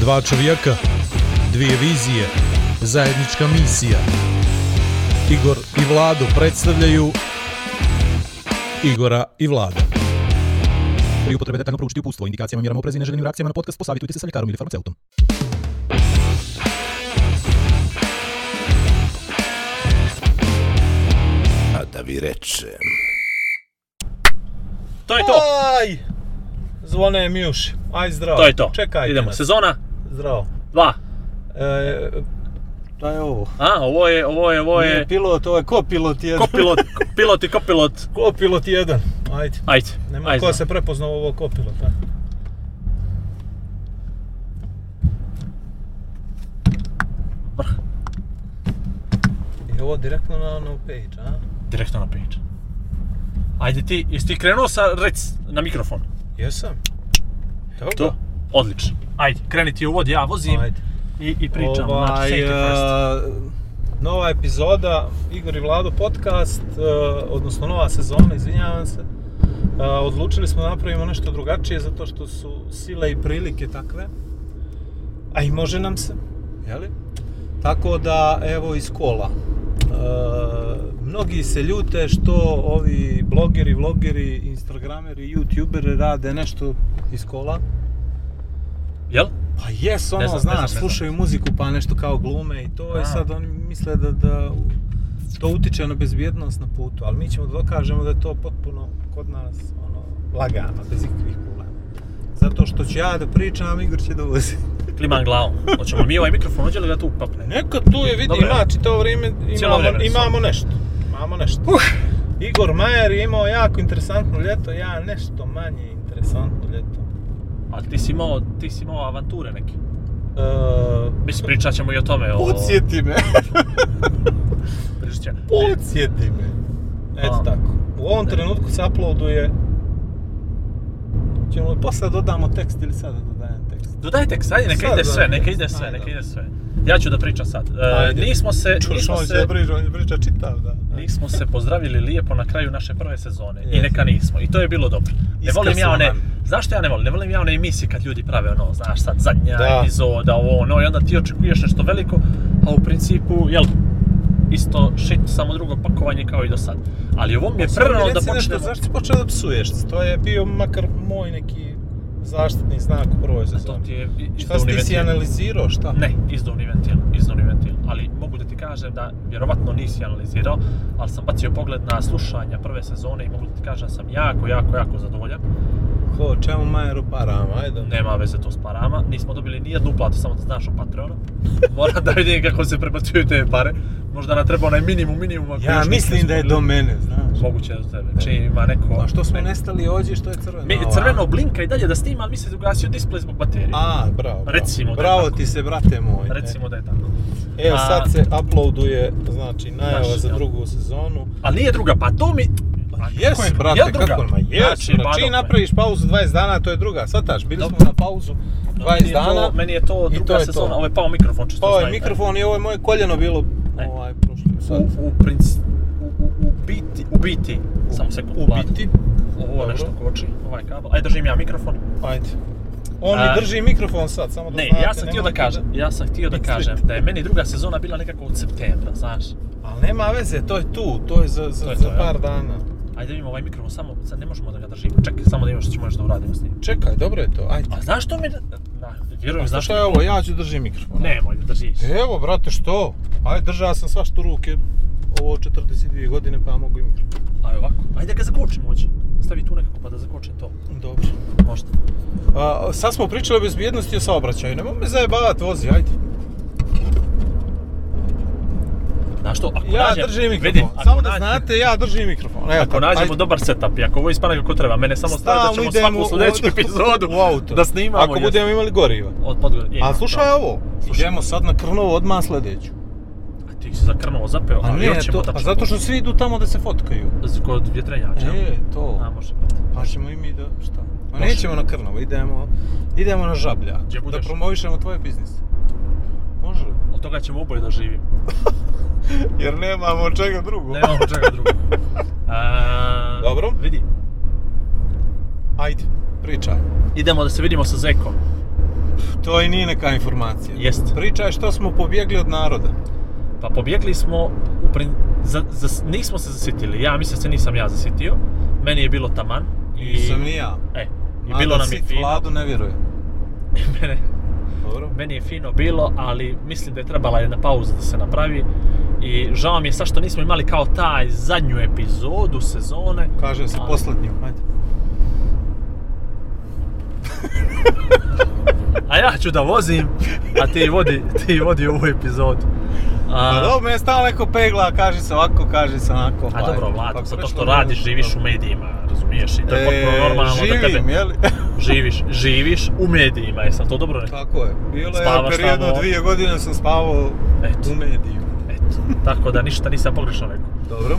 Dva čovjeka, dvije vizije, zajednička misija. Igor i Vlado predstavljaju Igora i Vlada. Pri upotrebe detaljno proučiti upustvo, indikacijama, mjerama oprezi i neželjenim reakcijama na podcast posavitujte se sa ljekarom ili farmaceutom. A da vi rečem. To je to. Aj! Zvone mi uši. Aj zdravo. To je to. Čekajte Idemo. nas. Sezona Zdravo. 2. E, šta je ovo? A, ovo je, ovo je, ovo Nije je pilot, ovo je kopilot jedan. kopilot, pilot i kopilot. Kopilot jedan. Ajde. Ajde, Nema ajde. ko se prepoznao ovo kopilot, a? Vrh. I ovo direktno na ono page, a? Direktno na page. Ajde ti, jesi ti krenuo sa rec na mikrofon? Jesam. Dobro. To? Odlično. Ajde, kreni ti uvod, ja vozim Ajde. i, i pričam. znači, Ovaj, safety first. e, nova epizoda Igor i Vlado podcast, e, odnosno nova sezona, izvinjavam se. E, odlučili smo da napravimo nešto drugačije zato što su sile i prilike takve. A i može nam se, jeli? Tako da, evo iz kola. Mnogi se ljute što ovi blogeri, vlogeri, instagrameri, youtuberi rade nešto iz kola. Jel? Pa jes, ono, Ne znam, ne znaš, znam, ne znam. slušaju muziku pa nešto kao glume i to A. i sad oni misle da, da to utiče na bezbjednost na putu, ali mi ćemo da dokažemo da je to potpuno kod nas ono, lagano, bez ikakvih problema. Zato što ću ja da pričam, Igor će da vozi. Kliman glavom. Hoćemo mi ovaj mikrofon, hoće li ga tu papne? Neka tu je, vidi, ima čitavo vrijeme, imamo, imamo nešto. Imamo nešto. Igor Majer je imao jako interesantno ljeto, ja nešto manje interesantno ljeto. Ali ti si imao, ti si imao avanture neke. E, Mislim, pričat ćemo i o tome. Podsjeti me. Pričat. Podsjeti me. Eto A. tako. U ovom Ne. trenutku se uploaduje... Ćemo li posle dodamo tekst ili sada dodajem tekst? Dodaj tekst, ajde, neka ide sve, neka ide sve, neka ide sve. Ja ću da pričam sad. E, nismo se, nismo on se, priča, on priča čitav, da. nismo se pozdravili lijepo na kraju naše prve sezone. I Jesmo. neka nismo. I to je bilo dobro. Ne volim ja one, zašto ja ne volim? Ne volim ja one emisije kad ljudi prave ono, znaš sad, zadnja Da. epizoda, ovo ono, i onda ti očekuješ nešto veliko, a u principu, jel, isto shit, samo drugo pakovanje kao i do sad. Ali ovo mi je mi prerano da reci nešto, počnemo... Zašto si počeo da psuješ? To je bio makar moj neki zaštitni znak u prvoj to sezoni. ti je Šta si ti si analizirao, šta? Ne, izduvni ventil, izduvni ventil. Ali mogu da ti kažem da vjerovatno nisi analizirao, ali sam bacio pogled na slušanja prve sezone i mogu da ti kažem da sam jako, jako, jako zadovoljan. Ko, čemu Majeru parama, ajde. Nema veze to s parama, nismo dobili ni jednu uplatu, samo da znaš o Patreonu. Moram da vidim kako se prebacuju te pare. Možda nam treba onaj minimum minimum. ako Ja mislim da je do mene, znaš. Moguće da do tebe. Čim ima neko... A što smo ne. nestali ovdje, što je crveno? Mi, crveno blinka i dalje da snima, ali mi se ugasio display zbog baterije. A, bravo. bravo. Recimo da je Bravo ti se, brate moj. Recimo da je tako. Evo A- sad se uploaduje, znači, najava za drugu sezonu. Ali nije druga, pa to mi... A Jes, kako je- brate, druga? kako ma jes, Znači, čim badokle. napraviš pauzu 20 dana, to je druga. Svataš, bili smo na pauzu Meni 20 je dana. To, meni je to druga to je sezona, ovo je pao mikrofon, čisto Pa ovaj znaj, mikrofon i ovo je moje koljeno bilo. Ovaj, prošli sad. U, u, princ, u, u, biti, u biti, samo sekund, U Vlad. biti, Ovo nešto koči, ovaj kabel. Ajde, držim ja mikrofon. ajde. On mi drži mikrofon sad, samo da Ne, znate. ja sam htio da kažem, ja sam htio da kažem da je meni druga sezona bila nekako od septembra, znaš. Ali nema veze, to je tu, to je za, za, To je za to, ja. par dana. Ajde vidimo ovaj mikrofon, samo, sad ne možemo da ga držimo. Čekaj, samo da vidimo što ćemo još da uradimo s njim. Čekaj, dobro je to, ajde. A znaš što mi... Da, vjerujem, znaš Šta je ovo, ja ću držim mikrofon. Nemoj da držiš. Evo, brate, što? Ajde, držao sam svašta u ruke ovo 42 godine, pa ja mogu i mikrofon. Ajde ovako, ajde ga zakočimo hoće. Stavi tu nekako pa da zakočim to. Dobro. Možda. A, sad smo pričali o bezbjednosti i o saobraćaju, nemoj me zajebavati, vozi, ajde. Znaš što, ako Ja nađem, držim mikrofon, vidi, ako samo da znate, ja držim mikrofon. Evo, Ako nađemo ajde. dobar setup i ako ovo ispane kako treba, mene samo stavi da ćemo svaku sljedeću epizodu u auto. da snimamo. Ako budemo imali goriva. Od Podgore. je, A slušaj da. ovo, Slušaj. idemo sad na Krnovo odmah sljedeću. A ti si za Krnovo zapeo, A još ćemo to, a tačno zato što svi idu tamo da se fotkaju. Kod vjetrenjača. E, to. A, može. Pa ćemo i mi da, šta? Ma Može. nećemo na Krnovo, idemo, idemo na Žablja. Da promovišemo tvoj biznis. Može? Od toga ćemo oboje da živimo. Jer nemamo čega drugo. Nemamo čega drugog. A, Dobro. Vidi, Ajde, pričaj. idemo da se vidimo sa Zekom. to i nije neka informacija. Jest. Pričaj što smo pobjegli od naroda. Pa pobjegli smo, u prin- za, za, nismo se zasitili, ja mislim se nisam ja zasitio, meni je bilo taman. I, Nisam ni ja. E, i bilo nam je fino. Vladu ne vjeruje. Mene, Dobro. meni je fino bilo, ali mislim da je trebala jedna pauza da se napravi. I žao mi je sad što nismo imali kao taj zadnju epizodu sezone. Kaže se Ali- posljednju, ajde. A ja ću da vozim, a ti vodi, ti vodi ovu epizodu. A, Pa dobro, me stalno neko pegla, kaže se ovako, kaže se onako. a pa dobro. Vlado, zato što radiš, živiš u medijima, razumiješ? I to je E, potpuno normalno da živim, tebe... jeli? Živiš, živiš u medijima, jesam to dobro rekao? Tako je. Bilo je periodno dvije godine sam spavao Eto. u mediju. Tako da ništa nisam pogrešno rekao. Dobro.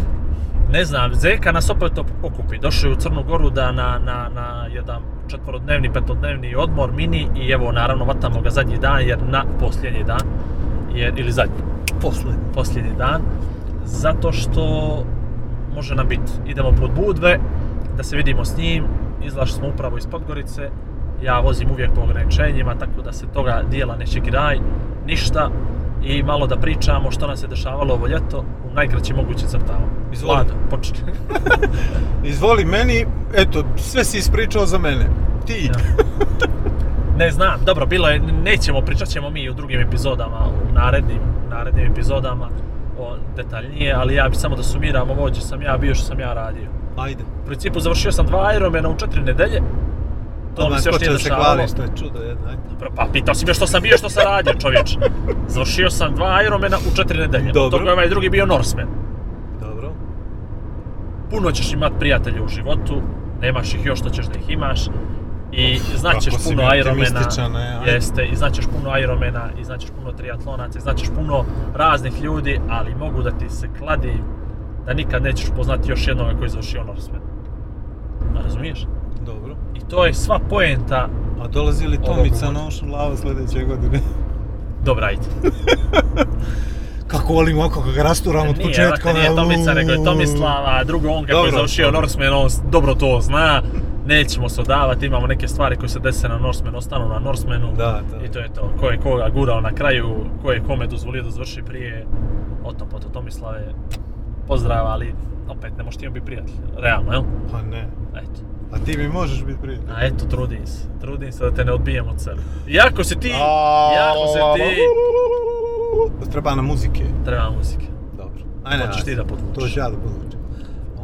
Ne znam, Zeka nas opet op- okupi. Došao je u Crnu Goru da na, na, na jedan četvorodnevni, petodnevni odmor mini i evo naravno vatamo ga zadnji dan jer na posljednji dan jer, ili zadnji, Posljednji. posljednji dan zato što može nam biti idemo pod Budve da se vidimo s njim izlašli smo upravo iz Podgorice ja vozim uvijek po ograničenjima tako da se toga dijela neće graj ništa i malo da pričamo što nam se dešavalo ovo ljeto u najkraćim mogućim crtama. Izvoli. Vlado, počni. Izvoli meni, eto, sve si ispričao za mene. Ti. Ja. Ne znam, dobro, bilo je, nećemo, pričat ćemo mi u drugim epizodama, u narednim, narednim epizodama o detaljnije, ali ja bi samo da sumiram ovo gdje sam ja bio što sam ja radio. Ajde. U principu završio sam dva Ironmana u četiri nedelje. To mi se još nije se dešavalo. hvališ, to je čudo jedno, pa pitao si me što sam bio, što sam radio, čovječ. Završio sam dva Ironmana u četiri nedelje. Dobro. toga je ovaj drugi bio Norseman. Dobro. Puno ćeš imat prijatelja u životu, nemaš ih još što ćeš da ih imaš. I znaćeš puno Ironmana, e, jeste, i znaćeš puno Ironmana, i znaćeš puno triatlonaca, i znaćeš puno raznih ljudi, ali mogu da ti se kladim da nikad nećeš poznati još jednoga koji je završio Norseman. Razumiješ? Dobro. I to je sva poenta, A dolazi li Tomica na Ocean Lava sljedeće godine? dobra ajde. Kako volim oko kako ga rasturamo od Nije, početka. dakle, nije Tomica, nego je Tomislava, a drugo on kako je završio. Norseman, on dobro to zna. Nećemo se odavati, imamo neke stvari koje se dese na Norsemanu, ostanu na Norsemanu. Da, da. I to je to. Ko je koga gurao na kraju, ko je kome dozvolio da završi prije. O tom Tomislave, pozdrav, ali opet ne možeš ti biti prijatelj. Realno, jel? Pa ne. Eto. A ti mi možeš biti prijatelj. A eto, trudim se. Trudim se da te ne odbijem od sebe. Iako si ti, iako se ti... Treba nam muzike. Treba muzike. Dobro. Ajde, Hoćeš ti da podvučeš. To ću ja da podvučem.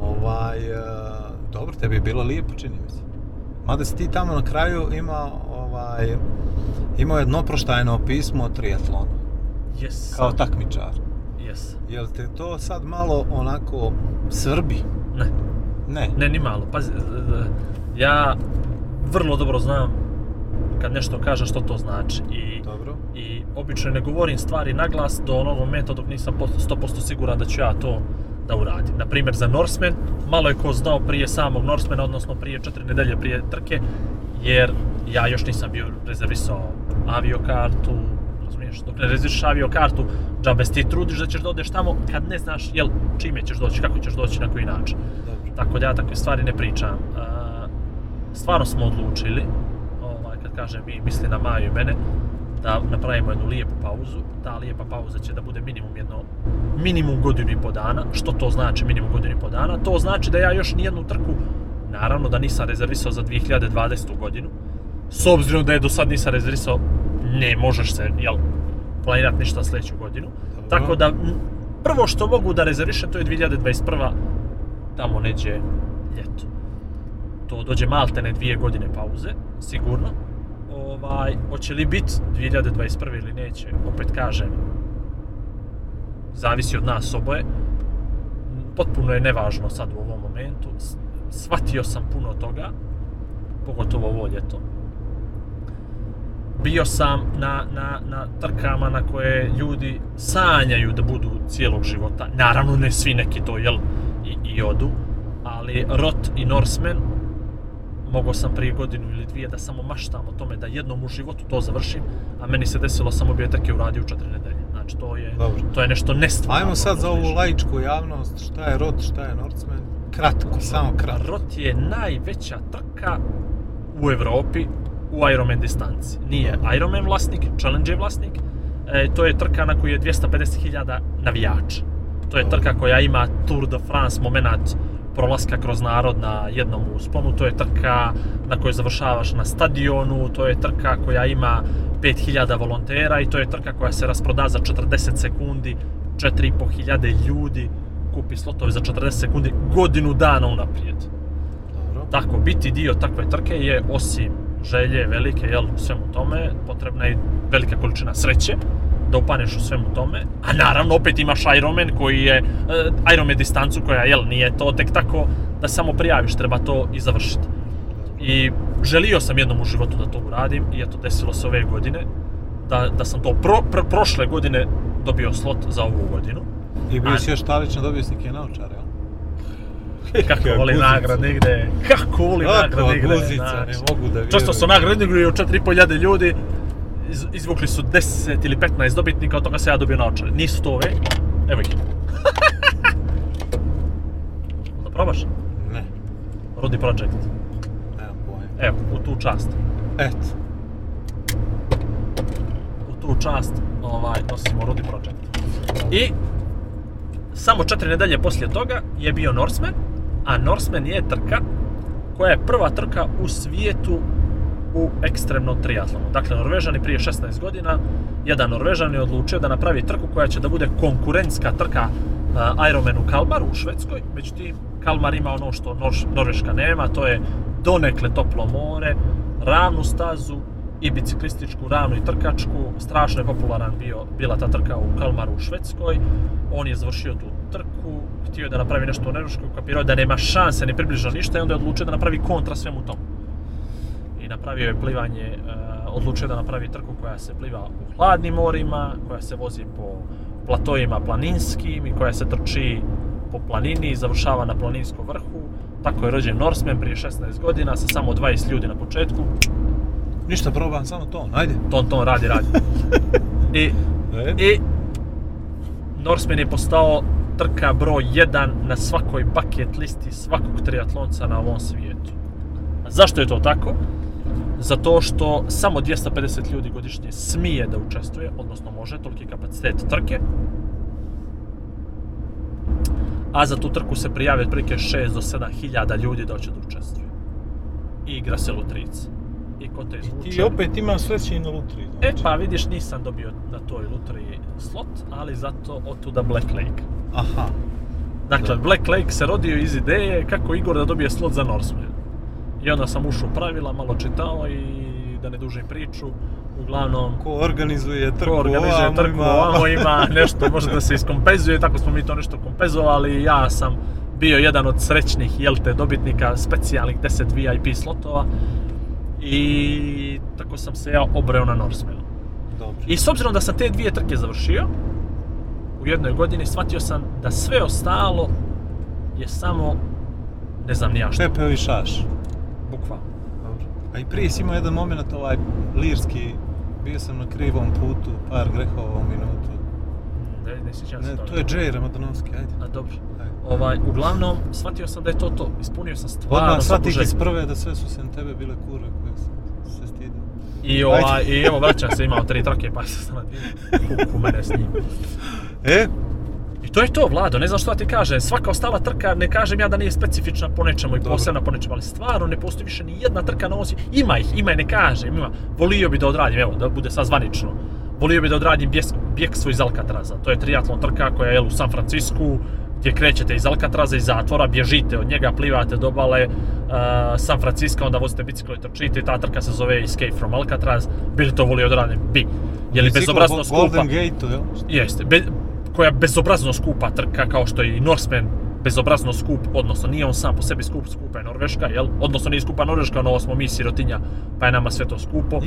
Ovaj, e, dobro, tebi je bilo lijepo, čini mi se. Mada si ti tamo na kraju imao, ovaj, imao jedno proštajno pismo o triatlonu. Yes. Kao takmičar. Yes. Jel te to sad malo onako svrbi? Ne. Ne. Ne, ni malo. Pazi, e, ja vrlo dobro znam kad nešto kažem što to znači. I, Dobro. i obično ne govorim stvari naglas do onog momenta dok nisam posto- 100% siguran da ću ja to da uradim. Na primjer za Norseman, malo je ko znao prije samog Norsemana, odnosno prije četiri nedelje prije trke, jer ja još nisam bio rezervisao aviokartu, razumiješ, dok ne rezervišeš aviokartu, džabe ti trudiš da ćeš da odeš tamo kad ne znaš jel, čime ćeš doći, kako ćeš doći, na koji način. Tako da ja takve stvari ne pričam. A, stvarno smo odlučili, ovaj, kad kažem mi, misli na Maju i mene, da napravimo jednu lijepu pauzu. Ta lijepa pauza će da bude minimum jedno, minimum godinu i po dana. Što to znači minimum godinu i po dana? To znači da ja još nijednu trku, naravno da nisam rezervisao za 2020. godinu. S obzirom da je do sad nisam rezervisao, ne možeš se, jel, planirat ništa sljedeću godinu. Tako da, prvo što mogu da rezervišem, to je 2021 tamo neđe ljeto. To dođe maltene dvije godine pauze, sigurno. Ovaj, hoće li biti 2021. ili neće, opet kažem, zavisi od nas oboje. Potpuno je nevažno sad u ovom momentu. Shvatio sam puno toga, pogotovo ovo ljeto. Bio sam na, na, na trkama na koje ljudi sanjaju da budu cijelog života. Naravno ne svi neki to jel i, i odu, ali Rot i Norseman mogao sam prije godinu ili dvije da samo maštam o tome da jednom u životu to završim, a meni se desilo samo bi trke uradio u četiri nedelje. Znači to je, Dobro. to je nešto nestvarno. Ajmo sad za ovu laičku javnost, šta je Rot, šta je Norseman? Kratko, samo kratko. Rot je najveća trka u Evropi u Ironman distanci. Nije Ironman vlasnik, Challenge je vlasnik, e, to je trka na koju je 250.000 navijača. To je trka koja ima Tour de France moment prolaska kroz narod na jednom usponu, to je trka na kojoj završavaš na stadionu, to je trka koja ima 5000 volontera i to je trka koja se rasproda za 40 sekundi, 4500 ljudi kupi slotove za 40 sekundi godinu dana unaprijed. Dobro. Tako, biti dio takve trke je osim želje velike, jel, svemu tome, potrebna je velika količina sreće da upaneš u svemu tome. A naravno, opet imaš Ironman koji je, uh, Ironman distancu koja, jel, nije to tek tako da samo prijaviš, treba to i završiti. I želio sam jednom u životu da to uradim i eto, desilo se ove godine. Da, da sam to pro, pro- prošle godine dobio slot za ovu godinu. I bio si još talično dobio si neke naočare, jel? Kako voli nagrade igre, kako voli nagrade igre. guzica, ne mogu da vjerujem. Često su nagrade igre od 4.500 ljudi, iz, izvukli su 10 ili 15 dobitnika, od toga se ja dobio naočare. Nisu to ove, evo ih. da probaš? Ne, Rudi Project. nemam pojma. Evo, u tu čast. Eto. u tu čast ovaj, nosimo Rudi Project. I samo četiri nedelje poslije toga je bio Norseman, a Norseman je trka koja je prva trka u svijetu u ekstremnom triatlonu. Dakle, Norvežani prije 16 godina, jedan Norvežan je odlučio da napravi trku koja će da bude konkurentska trka uh, Ironmanu Kalmaru u Švedskoj. Međutim, Kalmar ima ono što Nor- Norveška nema, to je donekle toplo more, ravnu stazu i biciklističku ravnu i trkačku. Strašno je popularan bio, bila ta trka u Kalmaru u Švedskoj. On je završio tu trku, htio je da napravi nešto u Norveškoj, kapirao da nema šanse ni približno ništa i onda je odlučio da napravi kontra svemu tomu i napravio je plivanje, e, odlučio da napravi trku koja se pliva u hladnim morima, koja se vozi po platojima planinskim i koja se trči po planini i završava na planinskom vrhu. Tako je rođen Norseman prije 16 godina sa samo 20 ljudi na početku. Ništa probam, samo to, ajde. Ton ton radi radi. I, E? i Norseman je postao trka broj 1 na svakoj bucket listi svakog triatlonca na ovom svijetu. A zašto je to tako? Zato što samo 250 ljudi godišnje smije da učestvuje, odnosno može, toliki je kapacitet trke. A za tu trku se prijavi otprilike 6 do 7 hiljada ljudi da hoće da učestvuje. I igra se lutrica. I ko te izvuče... Ti opet ima sreće i na lutriji. E pa vidiš nisam dobio na toj lutriji slot, ali zato otuda Black Lake. Aha. Dakle, Da. Black Lake se rodio iz ideje kako Igor da dobije slot za Norseman. I onda sam ušao pravila, malo čitao i da ne dužim priču, uglavnom Ko organizuje trku ko organizuje trku, ima- ovamo ima nešto, može da se iskompenzuje, tako smo mi to nešto kompenzovali i ja sam bio jedan od srećnih, jel te, dobitnika specijalnih 10 VIP slotova i tako sam se ja obreo na Norsemanu. I s obzirom da sam te dvije trke završio, u jednoj godini shvatio sam da sve ostalo je samo, ne znam ni ja što, Pepeovi šaš. Bukvalno. A i prije si imao jedan moment ovaj lirski, bio sam na krivom putu, par grehova u minutu. Ne, ne sjećam se to je Jay Ramadanovski, ajde. A dobro. ajde. Ovaj, uglavnom, shvatio sam da je to to. Ispunio sam stvarno Odmah shvatih iz prve da sve su sem tebe bile kurve koje sam se stidio. I, ovaj, I evo, vraćam se, imao tri trke, pa sam na mene s njim. E, to je to, Vlado, ne znam što ti kažem. Svaka ostala trka, ne kažem ja da nije specifična po nečemu i posebna po nečemu, ali stvarno ne postoji više ni jedna trka na osi. Ima ih, ima i ne kažem, ima. Volio bi da odradim, evo, da bude sad zvanično. Volio bi da odradim bjekstvo iz Alcatraza. To je triatlon trka koja je u San Francisku, gdje krećete iz Alcatraza, iz zatvora, bježite od njega, plivate do obale uh, San Francisco, onda vozite biciklo i trčite. Ta trka se zove Escape from Alcatraz. Bili to volio odradim? Bi. Je li bezobrazno skupa? Golden Gate-u, jel? Jeste, be, koja bezobrazno skupa trka kao što je i Norseman bezobrazno skup, odnosno nije on sam po sebi skup, skupa je Norveška, jel? Odnosno nije skupa Norveška, no ovo smo mi sirotinja, pa je nama sve to skupo.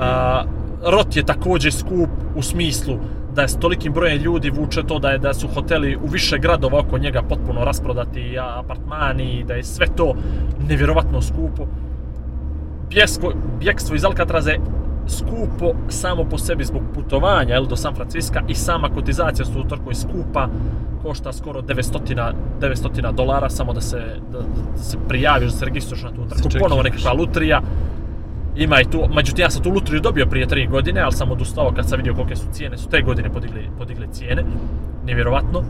A, Rot je također skup u smislu da je s tolikim brojem ljudi vuče to da je da su hoteli u više gradova oko njega potpuno rasprodati, i apartmani, da je sve to nevjerovatno skupo. Bjesko, bjekstvo iz Alcatraza je skupo samo po sebi zbog putovanja jel, do San Francisca i sama kotizacija su je skupa, košta skoro 900, 900 dolara samo da se, da, da se prijaviš, da se registruješ na tu trku. čekiraš. Ponovo nekakva lutrija. Ima i tu, međutim ja sam tu lutriju dobio prije 3 godine, ali sam odustao kad sam vidio kolike su cijene, su te godine podigli, podigli cijene, nevjerovatno.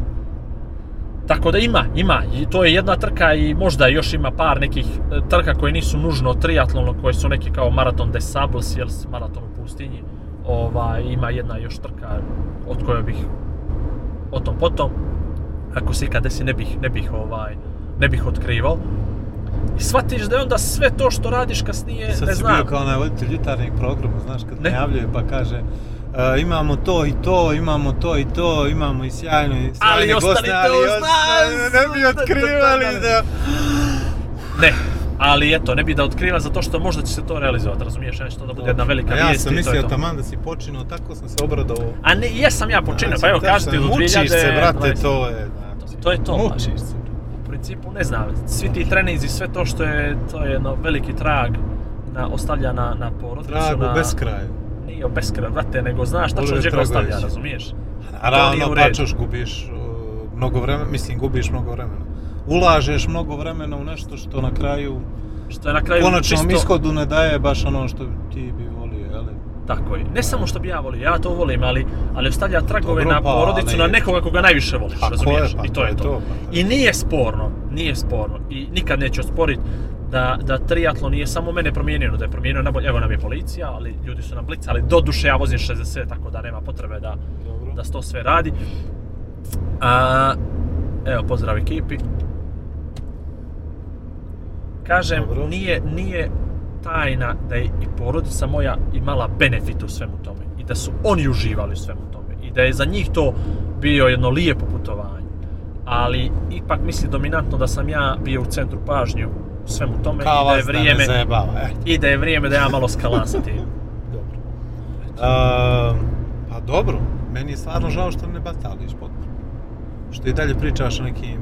Tako da ima, ima, i to je jedna trka i možda još ima par nekih e, trka koje nisu nužno triatlon, koje su neki kao maraton des Sables, jel, maraton u pustinji. Ovaj, ima jedna još trka od koje bih o tom potom, ako se ikad desi ne bih, ne bih ovaj, ne bih otkrivao. I shvatiš da je onda sve to što radiš kasnije, Sad ne si znam, bio kao onaj voditelj jutarnjeg programa, znaš, kad najavljuje pa kaže "E, imamo to i to, imamo to i to, imamo i sjajno i sjajne Ali goste, ostanite ali uz nas! ne bi otkrivali da... ne. Ali eto, ne bi da otkriva zato što možda će se to realizovati, razumiješ, nešto da bude jedna velika A ja vijest sam i to je mislio taman da si počinio, tako sam se obradovao. A ne, jesam ja počinio, Znači, pa evo kažete do 2020. Mučiš se, brate, to je... znači, To je to, Mučiš pa. se. U principu, ne znam, svi ti treninzi, sve to što je, to je jedno veliki trag na, ostavlja na, na porodicu, Trag u beskraju. Nije u beskraj, brate, nego znaš gdje ga ostavlja, razumiješ? U redu. pačoš, gubiš uh, mnogo vremena, mislim, gubiš mnogo vremena. Ulažeš mnogo vremena u nešto što na kraju, Što je na kraju konačnom čisto... ishodu ne daje baš ono što ti bi volio, jel? Tako je. Ne samo što bi ja volio, ja to volim, ali, ali ostavlja tragove Dobro, na pa, porodicu, ali- na nekoga koga najviše voliš, Tako razumiješ? je, pa I to to je je to. to, pa. I nije sporno, nije sporno. I nikad neću osporiti da, da triatlon nije samo mene promijenio, da je promijenio na bolje. Evo nam je policija, ali ljudi su nam blicali. Do duše ja vozim 60, tako da nema potrebe da, Dobro. da se to sve radi. A, evo, pozdrav ekipi. Kažem, Dobro. nije, nije tajna da je i porodica moja imala benefit u svemu tome. I da su oni uživali u svemu tome. I da je za njih to bio jedno lijepo putovanje. Ali ipak mislim dominantno da sam ja bio u centru pažnju svemu tome Kao i da je vas da vrijeme zajebava, i da je vrijeme da ja malo skalam sa tim. Dobro. Ehm, pa dobro, meni je stvarno žao što ne batališ potpuno. Što i dalje pričaš o nekim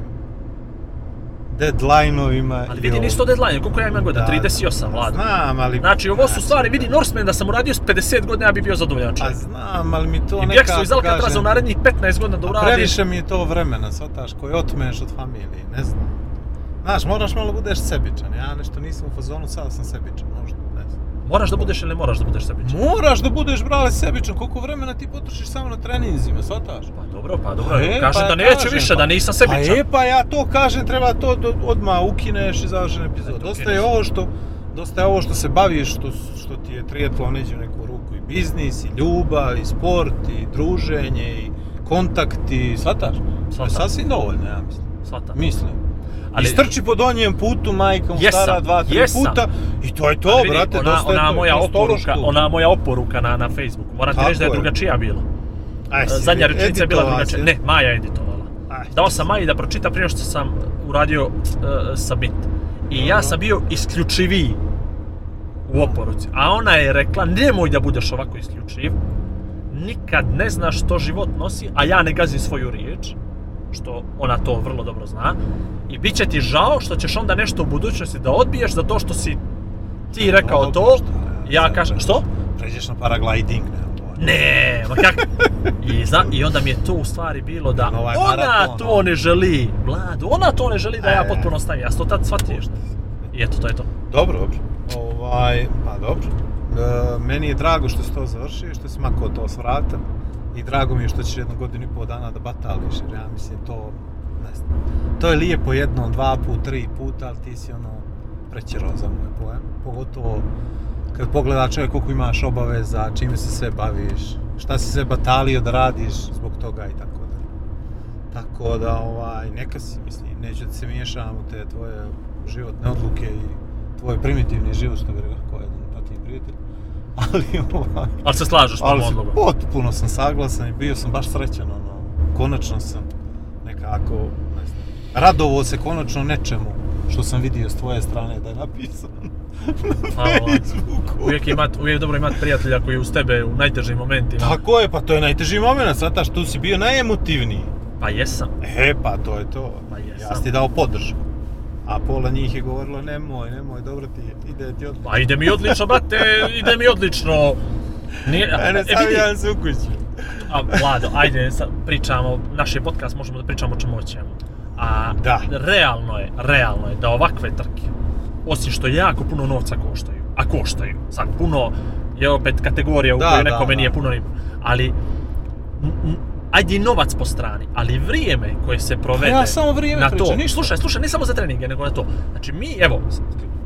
deadline-ovima. Ali i vidi, nisu to deadline, koliko ja imam godina? Da, 38, Vlado. Znam, ali... Znači, ovo su stvari, vidi, Norseman da sam uradio s 50 godina, ja bi bio zadovoljan A čovjek. znam, ali mi to I nekako Bjeksu iz Alcatraza u narednih 15 godina da A uradiš. previše mi je to vremena, shvataš, koje otmeš od familije, ne znam. Znaš, moraš malo budeš sebičan, ja nešto nisam u fazonu, sad sam sebičan, možda, ne znam. Moraš da budeš ili ne moraš da budeš sebičan? Moraš da budeš, brale, sebičan, koliko vremena ti potrošiš samo na treninzima, shvataš? Pa dobro, pa dobro, E, kažem pa da neće kažem, više, pa- da nisam sebičan. Pa e, pa ja to kažem, treba to odmah ukineš i završen epizod. Dosta je ovo što, dosta je ovo što se baviš, što, što ti je triatlon neđe u neku ruku i biznis, i ljubav, i sport, i druženje, i kontakti, shvataš? To je sasvim dovoljno, ja mislim. Mislim. Ali- I strči po donjem putu, majkom Jesam, stara dva, tri jesam. puta i to je to, Ali vidi, brate, ona, dosta je ona to, moja oporuka, ona moja oporuka na, na Facebooku, Tako reći da je je. drugačija bila. Aj, si Zadnja rečenica je bila drugačija. Ne, Maja je editovala. Aj, Dao sam Maji da pročita prije što sam uradio uh, submit. I ja sam bio isključiviji u oporuci. A ona je rekla, nemoj da budeš ovako isključiv. Nikad ne znaš što život nosi, a ja ne gazim svoju riječ. Što ona to vrlo dobro zna. I bit će ti žao što ćeš onda nešto u budućnosti da odbiješ za to što si ti rekao to. Ja kažem, što? Pređeš na paragliding, ne, ma kak? I, zna, I onda mi je to u stvari bilo da ovaj ona maraton, to ne želi, Vlado, ona to ne želi da ja E. potpuno stavim, ja sam to tad shvatio. I eto, to je to. Dobro, dobro. Ovaj, pa dobro. E, meni je drago što si to završio, što si makao to s vrata. I drago mi je što ćeš jednu godinu i pol dana da batališ, jer ja mislim to, ne znam, to je lijepo jedno, dva put, tri puta, ali ti si ono prećerao za moj pojam. Pogotovo kad pogleda čovjek koliko imaš obaveza, čime se sve baviš, šta si sve batalio da radiš zbog toga i tako da. Tako da, ovaj, neka si, mislim, neću da se miješam u te tvoje životne odluke i tvoj primitivni život, što bi rekao jedan patiji prijatelj. Ali, ovaj, Ali se slažeš sam- odlogom. potpuno sam saglasan i bio sam baš srećan, ono, konačno sam nekako, ne znam, radovao se konačno nečemu što sam vidio s tvoje strane da je napisano Hvala, na Vlado. Facebooku. Uvijek, imat, uvijek dobro imati prijatelja koji je uz tebe u najtežim momentima. Tako je, pa to je najteži moment, sad tu si bio najemotivniji. Pa jesam. E, pa to je to. Pa jesam. Ja sam ti dao podršku. A pola njih je govorilo, nemoj, nemoj, dobro ti je, ide ti od... Pa ide mi odlično, brate, ide mi odlično. Nije, e, sam vidi, ja se u kući. A, Vlado, ajde, sad pričamo, naš je podcast, možemo da pričamo o čemu hoćemo. A Da. realno je, realno je da ovakve trke, osim što jako puno novca koštaju, a koštaju. Sad, puno je opet kategorija u Da, kojoj nekome da. nije puno, ali ajde i novac po strani, ali vrijeme koje se provede ja samo vrijeme na to. ništa. Slušaj, slušaj, ne samo za treninge, nego na to. Znači mi, evo,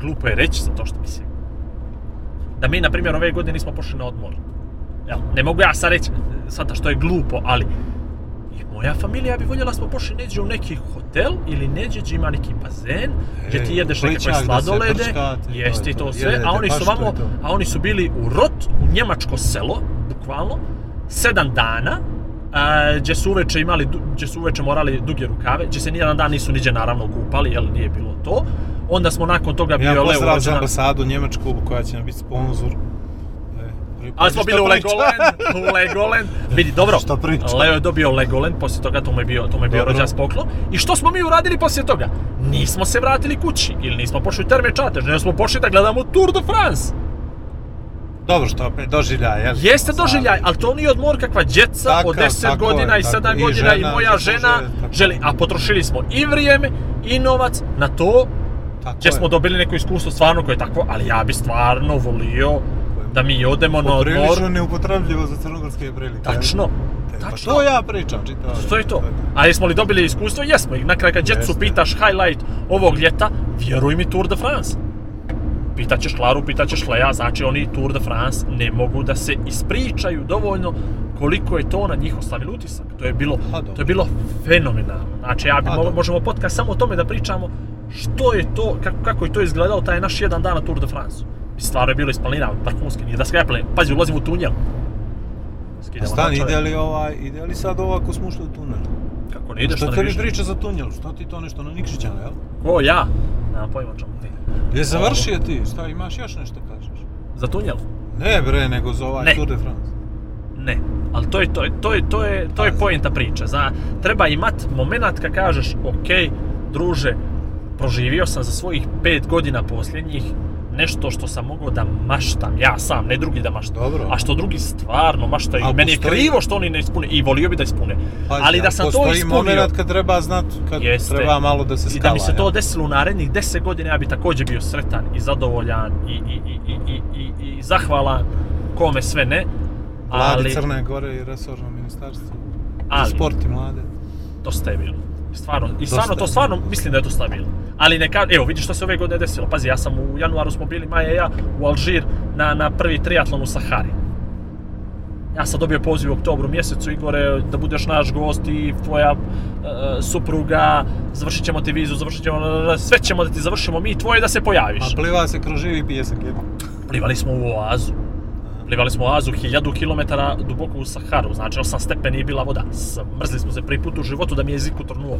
glupo je reći za to što mislim. Da mi, na primjer, ove godine nismo pošli na odmor. Jel? Ne mogu ja sad reći, sad što je glupo, ali i moja familija bi voljela smo pošli neđe u neki hotel ili neđe gdje ima neki bazen gdje ti jedeš da se sladolede, jesti to, to sve, jedete, a oni su vamo, a oni su bili u Rot, u njemačko selo, bukvalno, sedam dana, gdje su uveče imali, gdje su uveče morali duge rukave, gdje se nijedan dan nisu niđe naravno kupali, jel nije bilo to. Onda smo nakon toga bio Ja Leo pozdrav za rođendan. ambasadu Njemačku koja će nam biti sponsor. E, Ali smo bili u? Legoland, u Legoland. Vidi, dobro? Leo je dobio Legoland, poslije toga to mu je bio, to mu je bio Dobro. rođas poklon. I što smo mi uradili poslije toga? Nismo se vratili kući, ili nismo pošli u Terme Čatež, nego smo pošli da gledamo Tour de France. Dobro što opet doživljaj, jel? Jeste doživljaj, ali to nije odmor kakva djeca Tako, od 10 tako godina je, i tako. 7 I godina i žena moja zaslužuje, žena tako. želi, a potrošili smo i vrijeme i novac na to Tako gdje je. smo dobili neko iskustvo stvarno koje je takvo, ali ja bi stvarno volio da mi odemo na odmor. Poprilično neupotrebljivo za crnogorske prilike. Tačno? Pa to ja pričam, čitao. To je to. A jesmo li dobili iskustvo? Jesmo. I na kraju kad djecu pitaš highlight ovog ljeta, vjeruj mi Tour de France. Pitaćeš Klaru, pitaćeš Leja, znači oni Tour de France ne mogu da se ispričaju dovoljno koliko je to na njih ostavilo utisak. To je bilo, Pa to je bilo fenomenalno. Znači ja bi, Pa možemo podcast samo o tome da pričamo što je to, kako, kako je to izgledao taj naš jedan dan na Tour de France. Stvarno je bilo isplanirano, vrhunski, nije da skreple, pazi, ulazimo u tunjel. Skidamo naočale. ide li, ovaj, ide li sad ovo ako smo ušli u tunel? Kako ne ideš, te ne li vidiš? priča za tunjel? Što ti to nešto na Nikšićana, jel? Ko, ja? Nemam pojma čemu ti. Je završio ti? Šta, imaš još nešto kažeš? Za tunjel? Ne bre, nego za ovaj Ne. Tour de France. Ne. Ali to je, to je, to je, to je, to je Pazi. poenta priče. Za, treba imat moment kad kažeš, ok, druže, proživio sam za svojih pet godina posljednjih nešto što sam mogao da maštam, ja sam, ne drugi da maštam. Dobro. A što drugi stvarno maštaju. A Meni je postoji- krivo što oni ne ispune i volio bi da ispune. Pazi, Ali da sam to postoji ispunio... moment kad treba znat, kad Jeste. treba malo da se skala. I da mi se to jel? desilo u narednih 10 godina, ja bi također bio sretan i zadovoljan i, i, i, i, i, i, i zahvalan kome sve ne. Vladi Ali, Crne Gore i resorno ministarstvo. Ali- sport i mlade. dosta je bilo. Stvarno, i stvarno je to stvarno mislim da je dosta bilo. Ali neka, evo vidiš što se ove godine desilo. Pazi, ja sam u januaru smo bili Maja i ja u Alžir na, na prvi triatlon u Sahari. Ja sam dobio poziv u oktobru mjesecu, Igore, da budeš naš gost i tvoja e, supruga, završit ćemo ti vizu, završit ćemo, sve ćemo da ti završimo mi, tvoje da se pojaviš. A pliva se kroz živi pijesak jedno. Plivali smo u oazu. Plivali smo u oazu 1000 km duboko u Saharu, znači 8 stepeni je bila voda. Smrzli smo se prvi put u životu da mi je jezik utrnuo.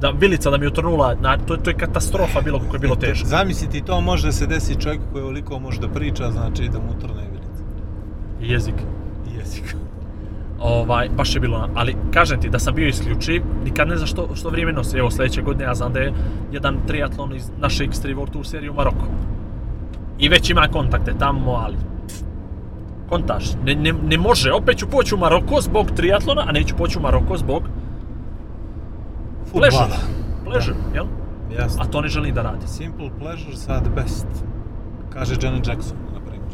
Da vilica da mi je utrnula, na, to, je- to je katastrofa bilo kako je bilo teško. Zamisli ti to može se desi čovjeku koji ovoliko može da priča, znači da mu utrne vilica. Jezik. Jezik. Ovaj, baš je bilo, ali kažem ti da sam bio isključiv, nikad ne znaš što, što vrijeme nosi. Evo sljedeće godine ja znam da je jedan triatlon iz naše X3 World Tour serije u Maroku. I već ima kontakte tamo, ali kontaš, ne, ne, ne može, opet ću poći u Maroko zbog triatlona, a neću poći u Maroko zbog pleasure. Fudbala. Pleasure, jel? Jasno. A to ne želim da radi. Simple pleasures are the best. Kaže Janet Jackson, na primjer.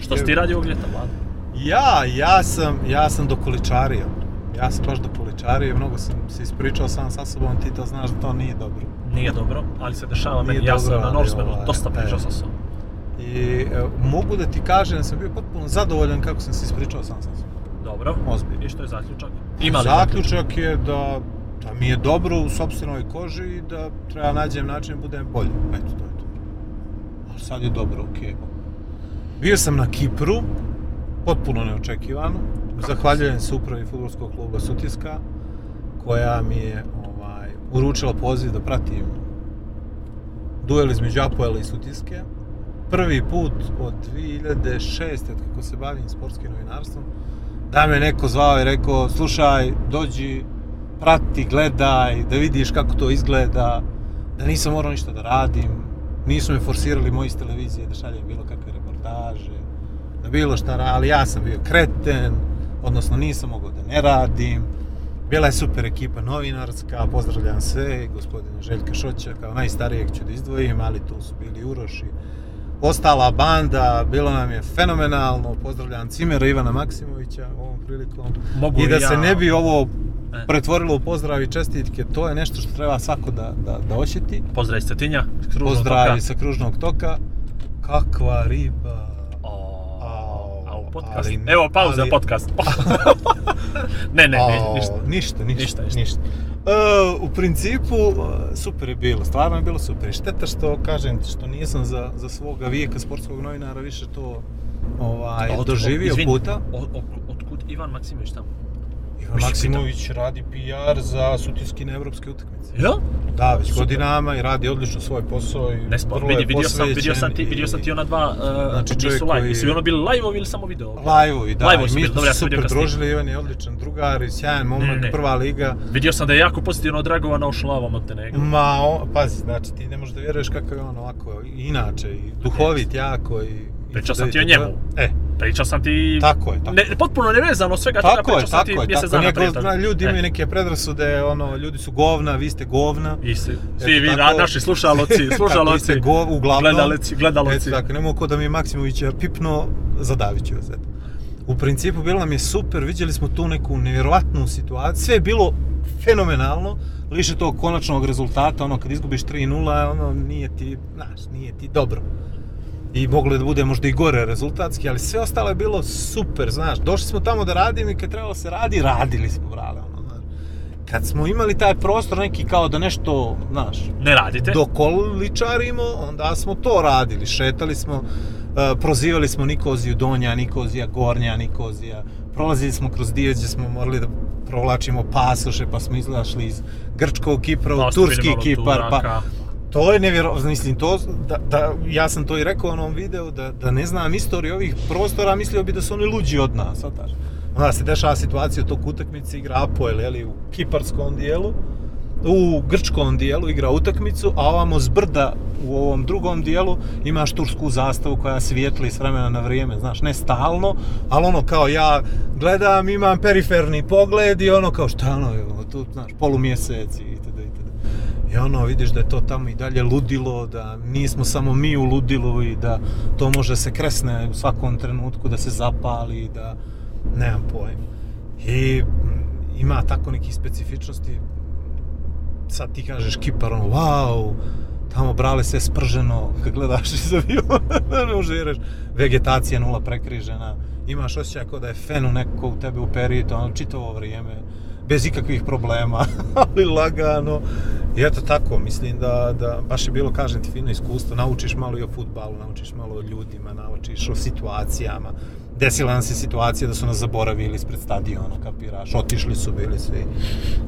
Što si ti radi ovog ljeta, Vlado? Ja, ja sam, ja sam dokoličario. Ja sam baš dokoličario, mnogo sam se ispričao sam sa sobom, ti to znaš da to nije dobro. Nije dobro, ali se dešava Nije meni. Ja sam dobro, na ali Norsemanu ovaj, dosta pričao sa sobom. I e, mogu da ti kažem da sam bio potpuno zadovoljan kako sam se ispričao sam sa sobom. Dobro. Ozbiljno. I što je zaključak? Ima li Zaključak je da, da mi je dobro u sobstvenoj koži i da treba nađem način da budem bolji. Eto, to je to. Ali sad je dobro, okej. Bio sam na Kipru, potpuno neočekivano. Zahvaljujem se upravi futbolskog kluba Sutiska, koja mi je ovaj, uručila poziv da pratim duel između Apoela i Sutiske. Prvi put od 2006. od kako se bavim sportskim novinarstvom, da me neko zvao i rekao, slušaj, dođi, prati, gledaj, da vidiš kako to izgleda, da nisam morao ništa da radim, nisu me forsirali moji iz televizije da šaljem bilo kakve reportaže, da bilo šta ali ja sam bio kreten, odnosno nisam mogao da ne radim, Bila je super ekipa novinarska, pozdravljam sve, gospodina Željka Šoća, kao najstarijeg ću da izdvojim, ali tu su bili Uroš i ostala banda, bilo nam je fenomenalno, pozdravljam Cimera Ivana Maksimovića ovom prilikom. Mogu I da ja- se ne bi ovo E. pretvorilo u pozdrav i čestitke, to je nešto što treba svako da, da, da osjeti. Pozdrav iz Cetinja, Pozdravi toka. sa kružnog toka. Kakva riba. O, Au, a u podcast. ali- Evo pauza ali- podcast. ne, ne, ništa. Ništa, ništa, Ništa, ništa. E, u principu, e, super je bilo, stvarno je bilo super. Šteta što, kažem ti, što nisam za, za svoga vijeka sportskog novinara više to ovaj, Od- od- doživio izvini, puta. Od, od, otkud Ivan Maksimović tamo? Ivan Maksimović radi PR za sutinski evropske utakmice. Ja? Da, već Super. godinama i radi odlično svoj posao i Ne vrlo vidi, vidio sam, vidio sam ti, vidio sam ti ona dva, uh, Znači, čovjek su live, koji- jesu ono bili live ili samo video? Live-ovi, da, Live-ovi su mi bili, smo dobro, ja super kasnije. družili, Ivan je odličan drugar i sjajan momak, Ne, ne, prva liga. Vidio sam da je jako pozitivno odreagovao na Ošlava Montenegro. Ma, on, pazi, znači ti ne možeš da vjeruješ kakav je on ovako, inače, i duhovit jako i... Pričao sam ti o njemu. E, Pričao sam ti... Tako je, tako Ne, potpuno nevezano svega toga, tako pričao sam tako ti je, mjesec tako dana je. prije toga. ljudi E. imaju neke predrasude, ono, ljudi su govna, vi ste govna. I Eto svi vi, tako- na- naši slušaloci, Tako, slušaloci, ste go, uglavnom. gledalci, gledalci. Eto tako, nemoj ko da mi je Maksimovića pipno, zadavit ću vas, eto. U principu bilo nam je super, vidjeli smo tu neku nevjerovatnu situaciju, sve je bilo fenomenalno, liše tog konačnog rezultata, ono kad izgubiš 3-0, ono nije ti, znaš, nije ti dobro. I moglo da bude možda i gore rezultatski, ali sve ostalo je bilo super, znaš, došli smo tamo da radimo i kad trebalo se radi, radili smo, brale, ono, znaš. Kad smo imali taj prostor neki kao da nešto, znaš, Ne radite. dokoličarimo, onda smo to radili. Šetali smo, e, prozivali smo Nikoziju Donja, Nikozija Gornja, Nikozija. Prolazili smo kroz dio gdje smo morali da provlačimo pasoše, pa smo izlašli iz grčkog Kipra u turski Kipar. Pa. To je nevjerovatno, mislim, to, da, da, ja sam to i rekao u onom videu, da, da ne znam istoriju ovih prostora, mislio bi da su oni luđi od nas, svataš. Onda se dešava situacija u utakmice, igra Apoel, jeli, u kiparskom dijelu, u grčkom dijelu igra utakmicu, a ovamo s brda u ovom drugom dijelu imaš tursku zastavu koja svijetli s vremena na vrijeme, znaš, ne stalno, ali ono kao ja gledam, imam periferni pogled i ono kao šta ono, tu, znaš, polumjesec i. I ono, vidiš da je to tamo i dalje ludilo, da nismo samo mi u ludilu i da to može se kresne u svakom trenutku, da se zapali, da nemam pojma. I mm, ima tako nekih specifičnosti, sad ti kažeš Kipar, ono, wow, tamo brale sve sprženo, kad gledaš iz aviona, vegetacija nula prekrižena, imaš osjećaj kao da je fenu neko u tebe uperio, to ono, čitavo vrijeme, bez ikakvih problema, ali lagano. I eto tako, mislim da, da baš je bilo, kažem ti, fino iskustvo, naučiš malo i o futbalu, naučiš malo o ljudima, naučiš o situacijama. Desila nam se situacija da su nas zaboravili ispred stadiona, kapiraš, otišli su bili svi.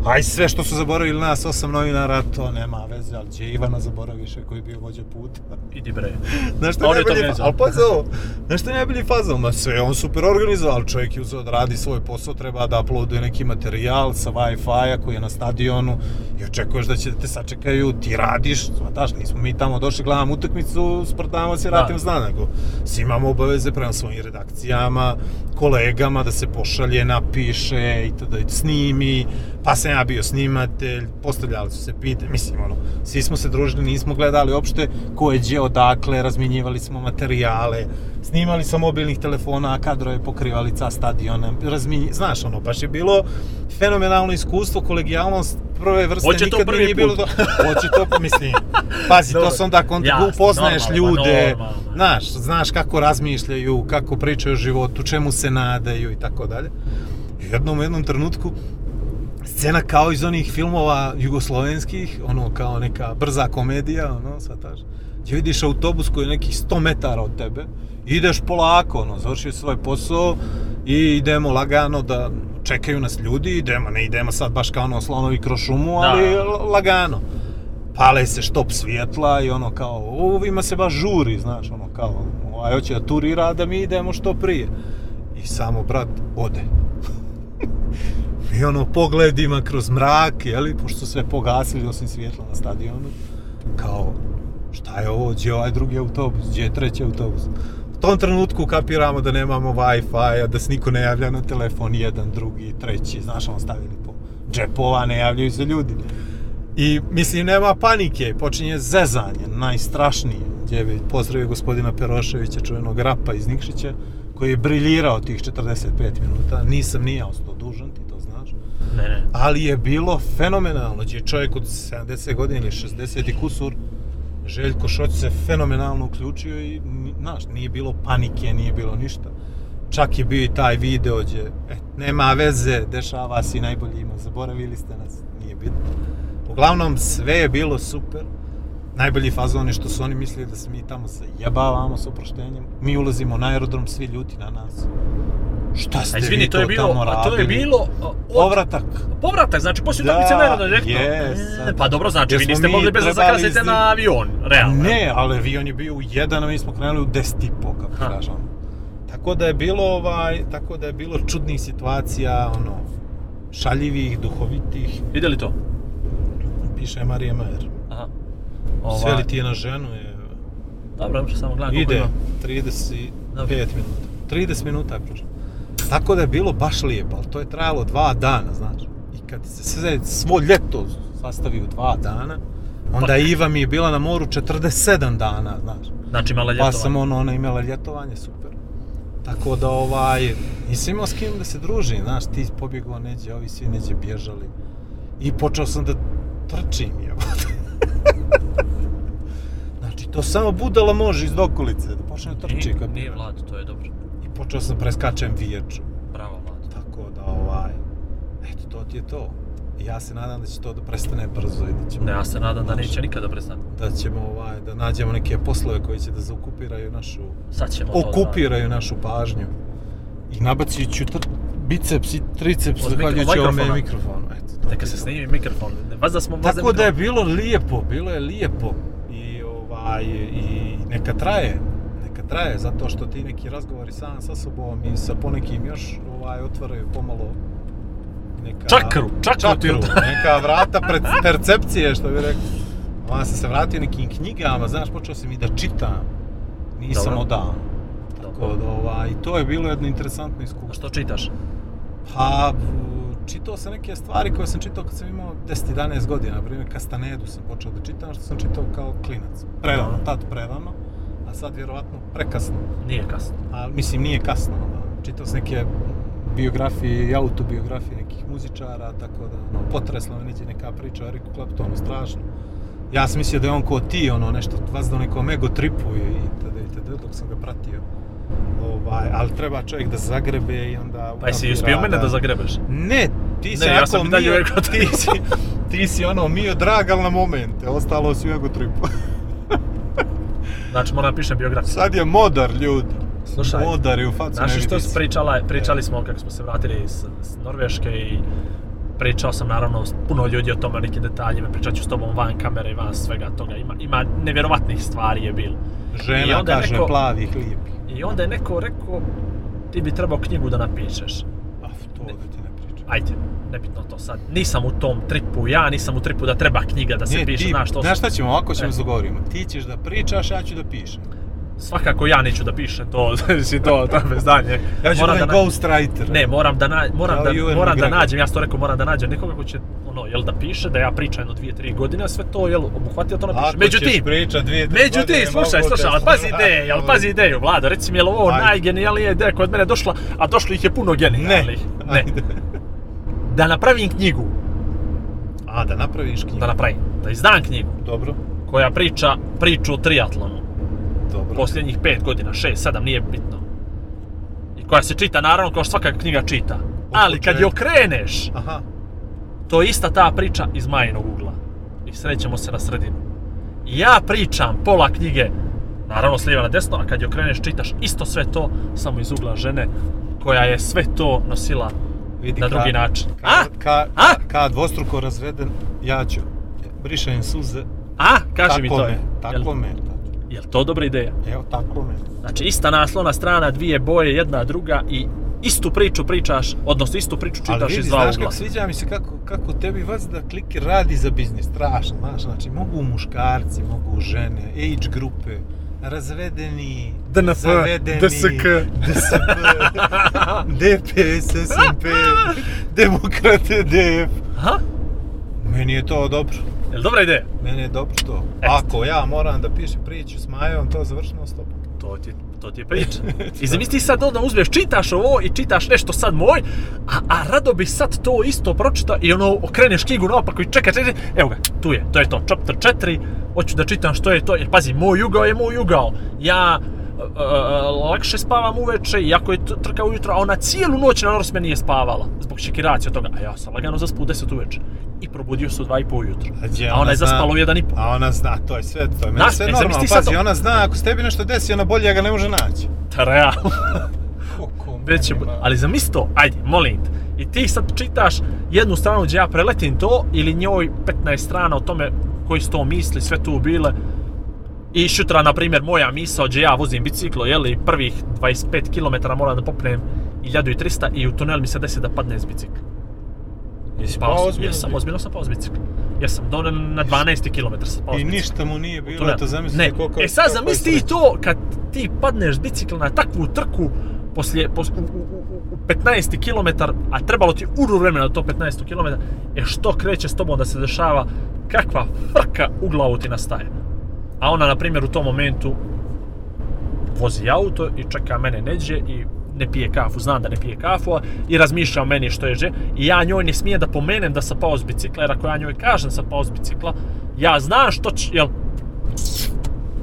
Aj sve što su zaboravili nas, osam novinara, to nema veze, ali će Ivana zaboraviše koji je bio vođa puta. Idi bre. Znaš što je najbolji ali pazi ovo, znaš što je najbolji fazon, ma sve on super organizovao, ali čovjek je uzeo da radi svoj posao, treba da uploaduje neki materijal sa Wi-Fi-a koji je na stadionu i očekuješ da će te sačekaju, ti radiš, znataš, nismo mi tamo došli, gledamo utakmicu, sprdamo se, Da. ratimo zna, nego imamo obaveze prema svojim redakcijama, kolegama da se pošalje, napiše i tada snimi, pa sam ja bio snimatelj, postavljali su se pite, mislim ono, svi smo se družili, nismo gledali uopšte ko je gdje odakle, razmjenjivali smo materijale, snimali sa mobilnih telefona, kadrove pokrivali ca stadiona, razminji, znaš ono, baš je bilo fenomenalno iskustvo, kolegijalnost prve vrste, Hoće to nikad prvi nije bilo to, hoće to, pa mislim, pazi, to Dobro. su onda kont- Jasno, upoznaješ normalno, ljude, normalno. znaš, znaš kako razmišljaju, kako pričaju o životu, čemu se nadaju i tako dalje. I u jednom, u jednom trenutku, scena kao iz onih filmova jugoslovenskih, ono kao neka brza komedija, ono, sataš, gdje vidiš autobus koji je nekih 100 metara od tebe, ideš polako, ono, završio svoj posao i idemo lagano da čekaju nas ljudi, idemo, ne idemo sad baš kao ono slonovi kroz šumu, Da. ali l- lagano. Pale se štop svjetla i ono kao, ovima se baš žuri, znaš, ono kao, ovaj hoće da turira, da mi idemo što prije. I samo brat ode. I ono pogledima kroz mrak, jeli, pošto sve pogasili osim svjetla na stadionu, kao, šta je ovo, gdje je ovaj drugi autobus, gdje je treći autobus. U tom trenutku kapiramo da nemamo Wi-Fi, da se niko ne javlja na telefon, jedan, drugi, treći, znaš, ono stavili po džepova, ne javljaju se ljudi. I mislim, nema panike, počinje zezanje, najstrašnije. Gdje bi pozdravio gospodina Peroševića, čuvenog rapa iz Nikšića, koji je briljirao tih 45 minuta. Nisam ni ja ostao dužan, ti to znaš. Ne, ne. Ali je bilo fenomenalno, gdje je čovjek od 70 godina ili 60 i kusur, Željko Šoć se fenomenalno uključio i, znaš, nije bilo panike, nije bilo ništa. Čak je bio i taj video gdje, e, nema veze, dešava si najbolji ima, zaboravili ste nas, nije bitno. Uglavnom, sve je bilo super. Najbolji fazon je što su oni mislili da se mi tamo zajebavamo s oproštenjem. Mi ulazimo na aerodrom, svi ljuti na nas. Šta ste izvini, vi to je bilo, tamo a to je radili? bilo od, Povratak. povratak, znači poslije utakmice na aerodrom direktno. jes, E, pa dobro, znači Jer vi niste mogli bez da trebali zakasnite iz- na avion, realno. Ne, ali avion je bio u jedan, a mi smo krenuli u 10 i po, kako kažem. Tako da je bilo ovaj, tako da je bilo čudnih situacija, ono, šaljivih, duhovitih, Vidjeli to? piše Marija Majer. Aha. Sve li ti je na ženu je... Dobro, dobro, samo gledam Ide, ima. 35 Dobro. minuta. 30 minuta je prošlo. Tako da je bilo baš lijepo, ali to je trajalo dva dana, znaš. I kad se sve, svo ljeto sastavi u dva dana, onda Pa- Iva mi je bila na moru 47 dana, znaš. Znači mala Pa ljetovanje. sam ono, ona imala ljetovanje, super. Tako da ovaj, nisam imao s kim da se družim, znaš, ti pobjegao neđe, ovi svi neđe bježali. I počeo sam da trčim, jebote. to samo budala može iz okolice, da počne da trči. Nije, nije Vlado, to je dobro. I počeo sam preskačem vijeću. Bravo Vlado. Tako da, ovaj, eto, to ti je to. I ja se nadam da će to da prestane brzo i da ćemo... Ne, ja se nadam da neće nikada prestati. Da ćemo, ovaj, da nađemo neke poslove koji će da zaokupiraju našu Sad ćemo to okupiraju našu pažnju. I nabacit ću tr- biceps i triceps zahvaljujući ovome mikrofonu. Eto, to da. Neka se snimi mikrofon. Ne, Vas da smo... Tako da je bilo lijepo, bilo je lijepo. I, ovaj, I neka traje, neka traje, zato što ti neki razgovori sam sa sobom i sa ponekim još ovaj, otvaraju pomalo neka... Čakru, od- neka vrata pred percepcije, što bi rekao. Onda sam se vratio nekim knjigama, znaš, počeo sam i da čitam. Nisam Dobro. odavno. Tako da, ovaj, i to je bilo jedno interesantno A iskustvo. što čitaš? Pa, čitao sam neke stvari koje sam čitao kad sam imao 10-11 godina. Na primjer, Kastanedu sam počeo da čitam, što sam čitao kao klinac. Predano, tad predano, a sad vjerovatno prekasno. Nije kasno. A, mislim, nije kasno. ono, Čitao sam neke biografije i autobiografije nekih muzičara, tako da, ono, potresla me neđe neka priča o Eriku Claptonu, strašno. Ja sam mislio da je on ko ti, ono, nešto, vas da nekom ego tripu i tada i tada, dok sam ga pratio. Ovaj, ali treba čovjek da zagrebe i onda... Pa jesi uspio mene da zagrebeš? Ne, ti si Ne, ja sam dalje rekao ti si, ti si ono mio drag, ali na momente, ostalo si u ego tripu. Znači moram pišem biografiju. Sad je modar, ljudi. Slušaj, Modar je u facu Znaš što si pričala, pričali smo kako smo se vratili s, s Norveške i pričao sam naravno puno ljudi o tome, o nekim detaljima, pričat ću s tobom van kamere i van svega toga. Ima, ima nevjerovatnih stvari je bilo. Žena kaže plavih, lijepih. I onda je neko rekao, ti bi trebao knjigu da napišeš. A, to da ti ne pričam. Ajde, nebitno to sad. Nisam u tom tripu, ja nisam u tripu da treba knjiga da se Ne, piše, ti, znaš, to znaš šta ćemo, ovako ćemo E. se dogovorimo. Ti ćeš da pričaš, ja ću da pišem. Svakako ja neću da pišem to, si to, to bez danje. Ja ću Moram da. Ne, moram da, na, moram da, moram da nađem, ja sam to rekao, moram da nađem nekoga ko će, ono, jel da piše, da ja pričam jedno dvije, tri godine, a sve to, jel, obuhvatio to napiše. Međutim, pričat dvije, tri međutim, godine, slušaj, slušaj, ali pazi ideje, jel pazi ideju, Vlado, reci mi, jel ovo najgenijalnija ideja koja od mene došla, a došlo ih je puno genijalnih. Ne, ne. ajde. Da napravim knjigu, A, da napraviš knjigu. da napravim, da izdam knjigu, Dobro, koja priča priču o triatlonu, dobro. posljednjih 5 godina, 6, 7, nije bitno. I koja se čita, naravno, kao svaka knjiga čita. Ali kad je okreneš, Aha, to je ista ta priča iz Majinog ugla. I srećemo se na sredinu. I ja pričam pola knjige, naravno s na desno, a kad je okreneš čitaš isto sve to, samo iz ugla žene, koja je sve to nosila vidi na ka- drugi način. Ka, A? ka, A? ka dvostruko razveden, ja ću. Brišem suze. A? Kaži tako mi to. me, tako jel, me. Jel to dobra ideja? Evo, tako me. Znači, ista naslovna strana, dvije boje, jedna druga i istu priču pričaš, odnosno istu priču Ali čitaš vidi, iz dva znaš kako sviđa mi se kako, kako tebi vas da klik radi za biznis, strašno, znaš, znači mogu muškarci, mogu žene, age grupe, razvedeni, DNF, zavedeni, DSK. DSP, DPS, SMP, demokrate, DF, Aha, Meni je to dobro. Jel dobra ideja? Meni je dobro. Ako ja moram da pišem priču s Majom, to je završeno stop. To ti, to ti je priča. I zamisli sad onda uzmeš, čitaš ovo i čitaš nešto sad moj, a, a rado bi sad to isto pročita i ono okreneš knjigu naopako i čekaj, čekaj, evo ga, tu je, to je to, chapter 4, hoću da čitam što je to, jer pazi, moj ugao je moj ugao. Ja lakše spavam uveče, iako je trka ujutro, a ona cijelu noć na Norseman nije spavala, zbog šekiracije od toga, a ja sam lagano zaspu u 10 uveče. I probudio se u 2 i po ujutro. A ona je zaspala u 1 i po. A ona zna, to je sve, to je meni sve e, normalno. Pazi, to. ona zna, ako se tebi nešto desi, ona bolje ga ne može naći. Realno. Već je, ali zamisli to, ajde, molim te. I ti sad čitaš jednu stranu gdje ja preletim to, ili njoj 15 strana o tome koji su to misli, sve tu bile. I šutra, na primjer, moja misao gdje ja vozim biciklo, jeli, prvih 25 km moram da popnem 1300 i u tunel mi se desi da padne s bicikla. Jesi sam, ozbiljno? jesam, ozbiljno sam pao s bicikla. Jesam, do, na 12 km sam pao I ništa mu nije bilo, to zamisli ne. koliko... E sad zamisli ti to kad ti padneš bicikla na takvu trku poslije, pos, u, u, u 15 km, a trebalo ti uru vremena do to 15 km, e što kreće s tobom da se dešava, kakva frka u glavu ti nastaje. A ona, na primjer, u tom momentu vozi auto i čeka mene neđe i ne pije kafu, znam da ne pije kafu i razmišlja o meni što je že i ja njoj ne smijem da pomenem da sam pao s bicikla jer ako ja njoj kažem sam pao s bicikla ja znam što će, jel,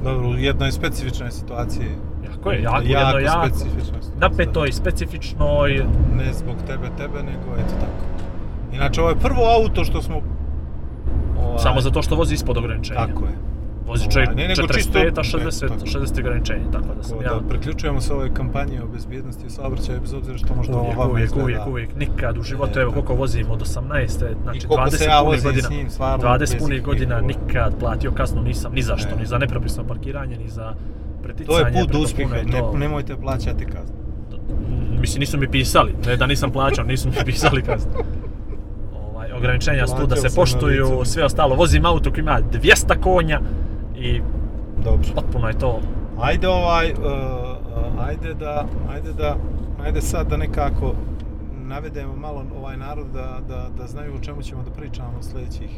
Dobro, u jednoj specifičnoj situaciji. jako je, jako, jako jedno jako, specifičnoj situaciji. napetoj, specifičnoj, Ne zbog tebe, tebe, nego eto tako. Inače, ovo je prvo auto što smo... Ovaj, samo zato što vozi ispod ograničenja. Tako je. Vozi čovjek Ovaj, ne, nego 45, čisto- a 60, ne, tako. 60 ograničenje, tako da sam ja... da priključujemo se ovoj kampanji o bezbjednosti u saobraćaju, bez obzira što možda ovo Uvijek, vama uvijek, uvijek, uvijek, nikad u životu, evo koliko vozim od 18, znači I koliko 20 se ja punih godina, s njim, stvarno, 20 bez punih godina nikad platio kaznu nisam, ni za što, E. ni za nepropisno parkiranje, ni za preticanje. To je put preko uspjeha, ne, nemojte plaćati kaznu. Mislim, nisu mi pisali, ne da nisam plaćao, nisu mi pisali kaznu. Ovaj, ograničenja su tu da se poštuju, sve ostalo. Vozim auto koji ima 200 konja i Dobro. potpuno je to Ajde ovaj, uh, ajde da, ajde da, ajde sad da nekako navedemo malo ovaj narod da, da, da znaju o čemu ćemo da pričamo sljedećih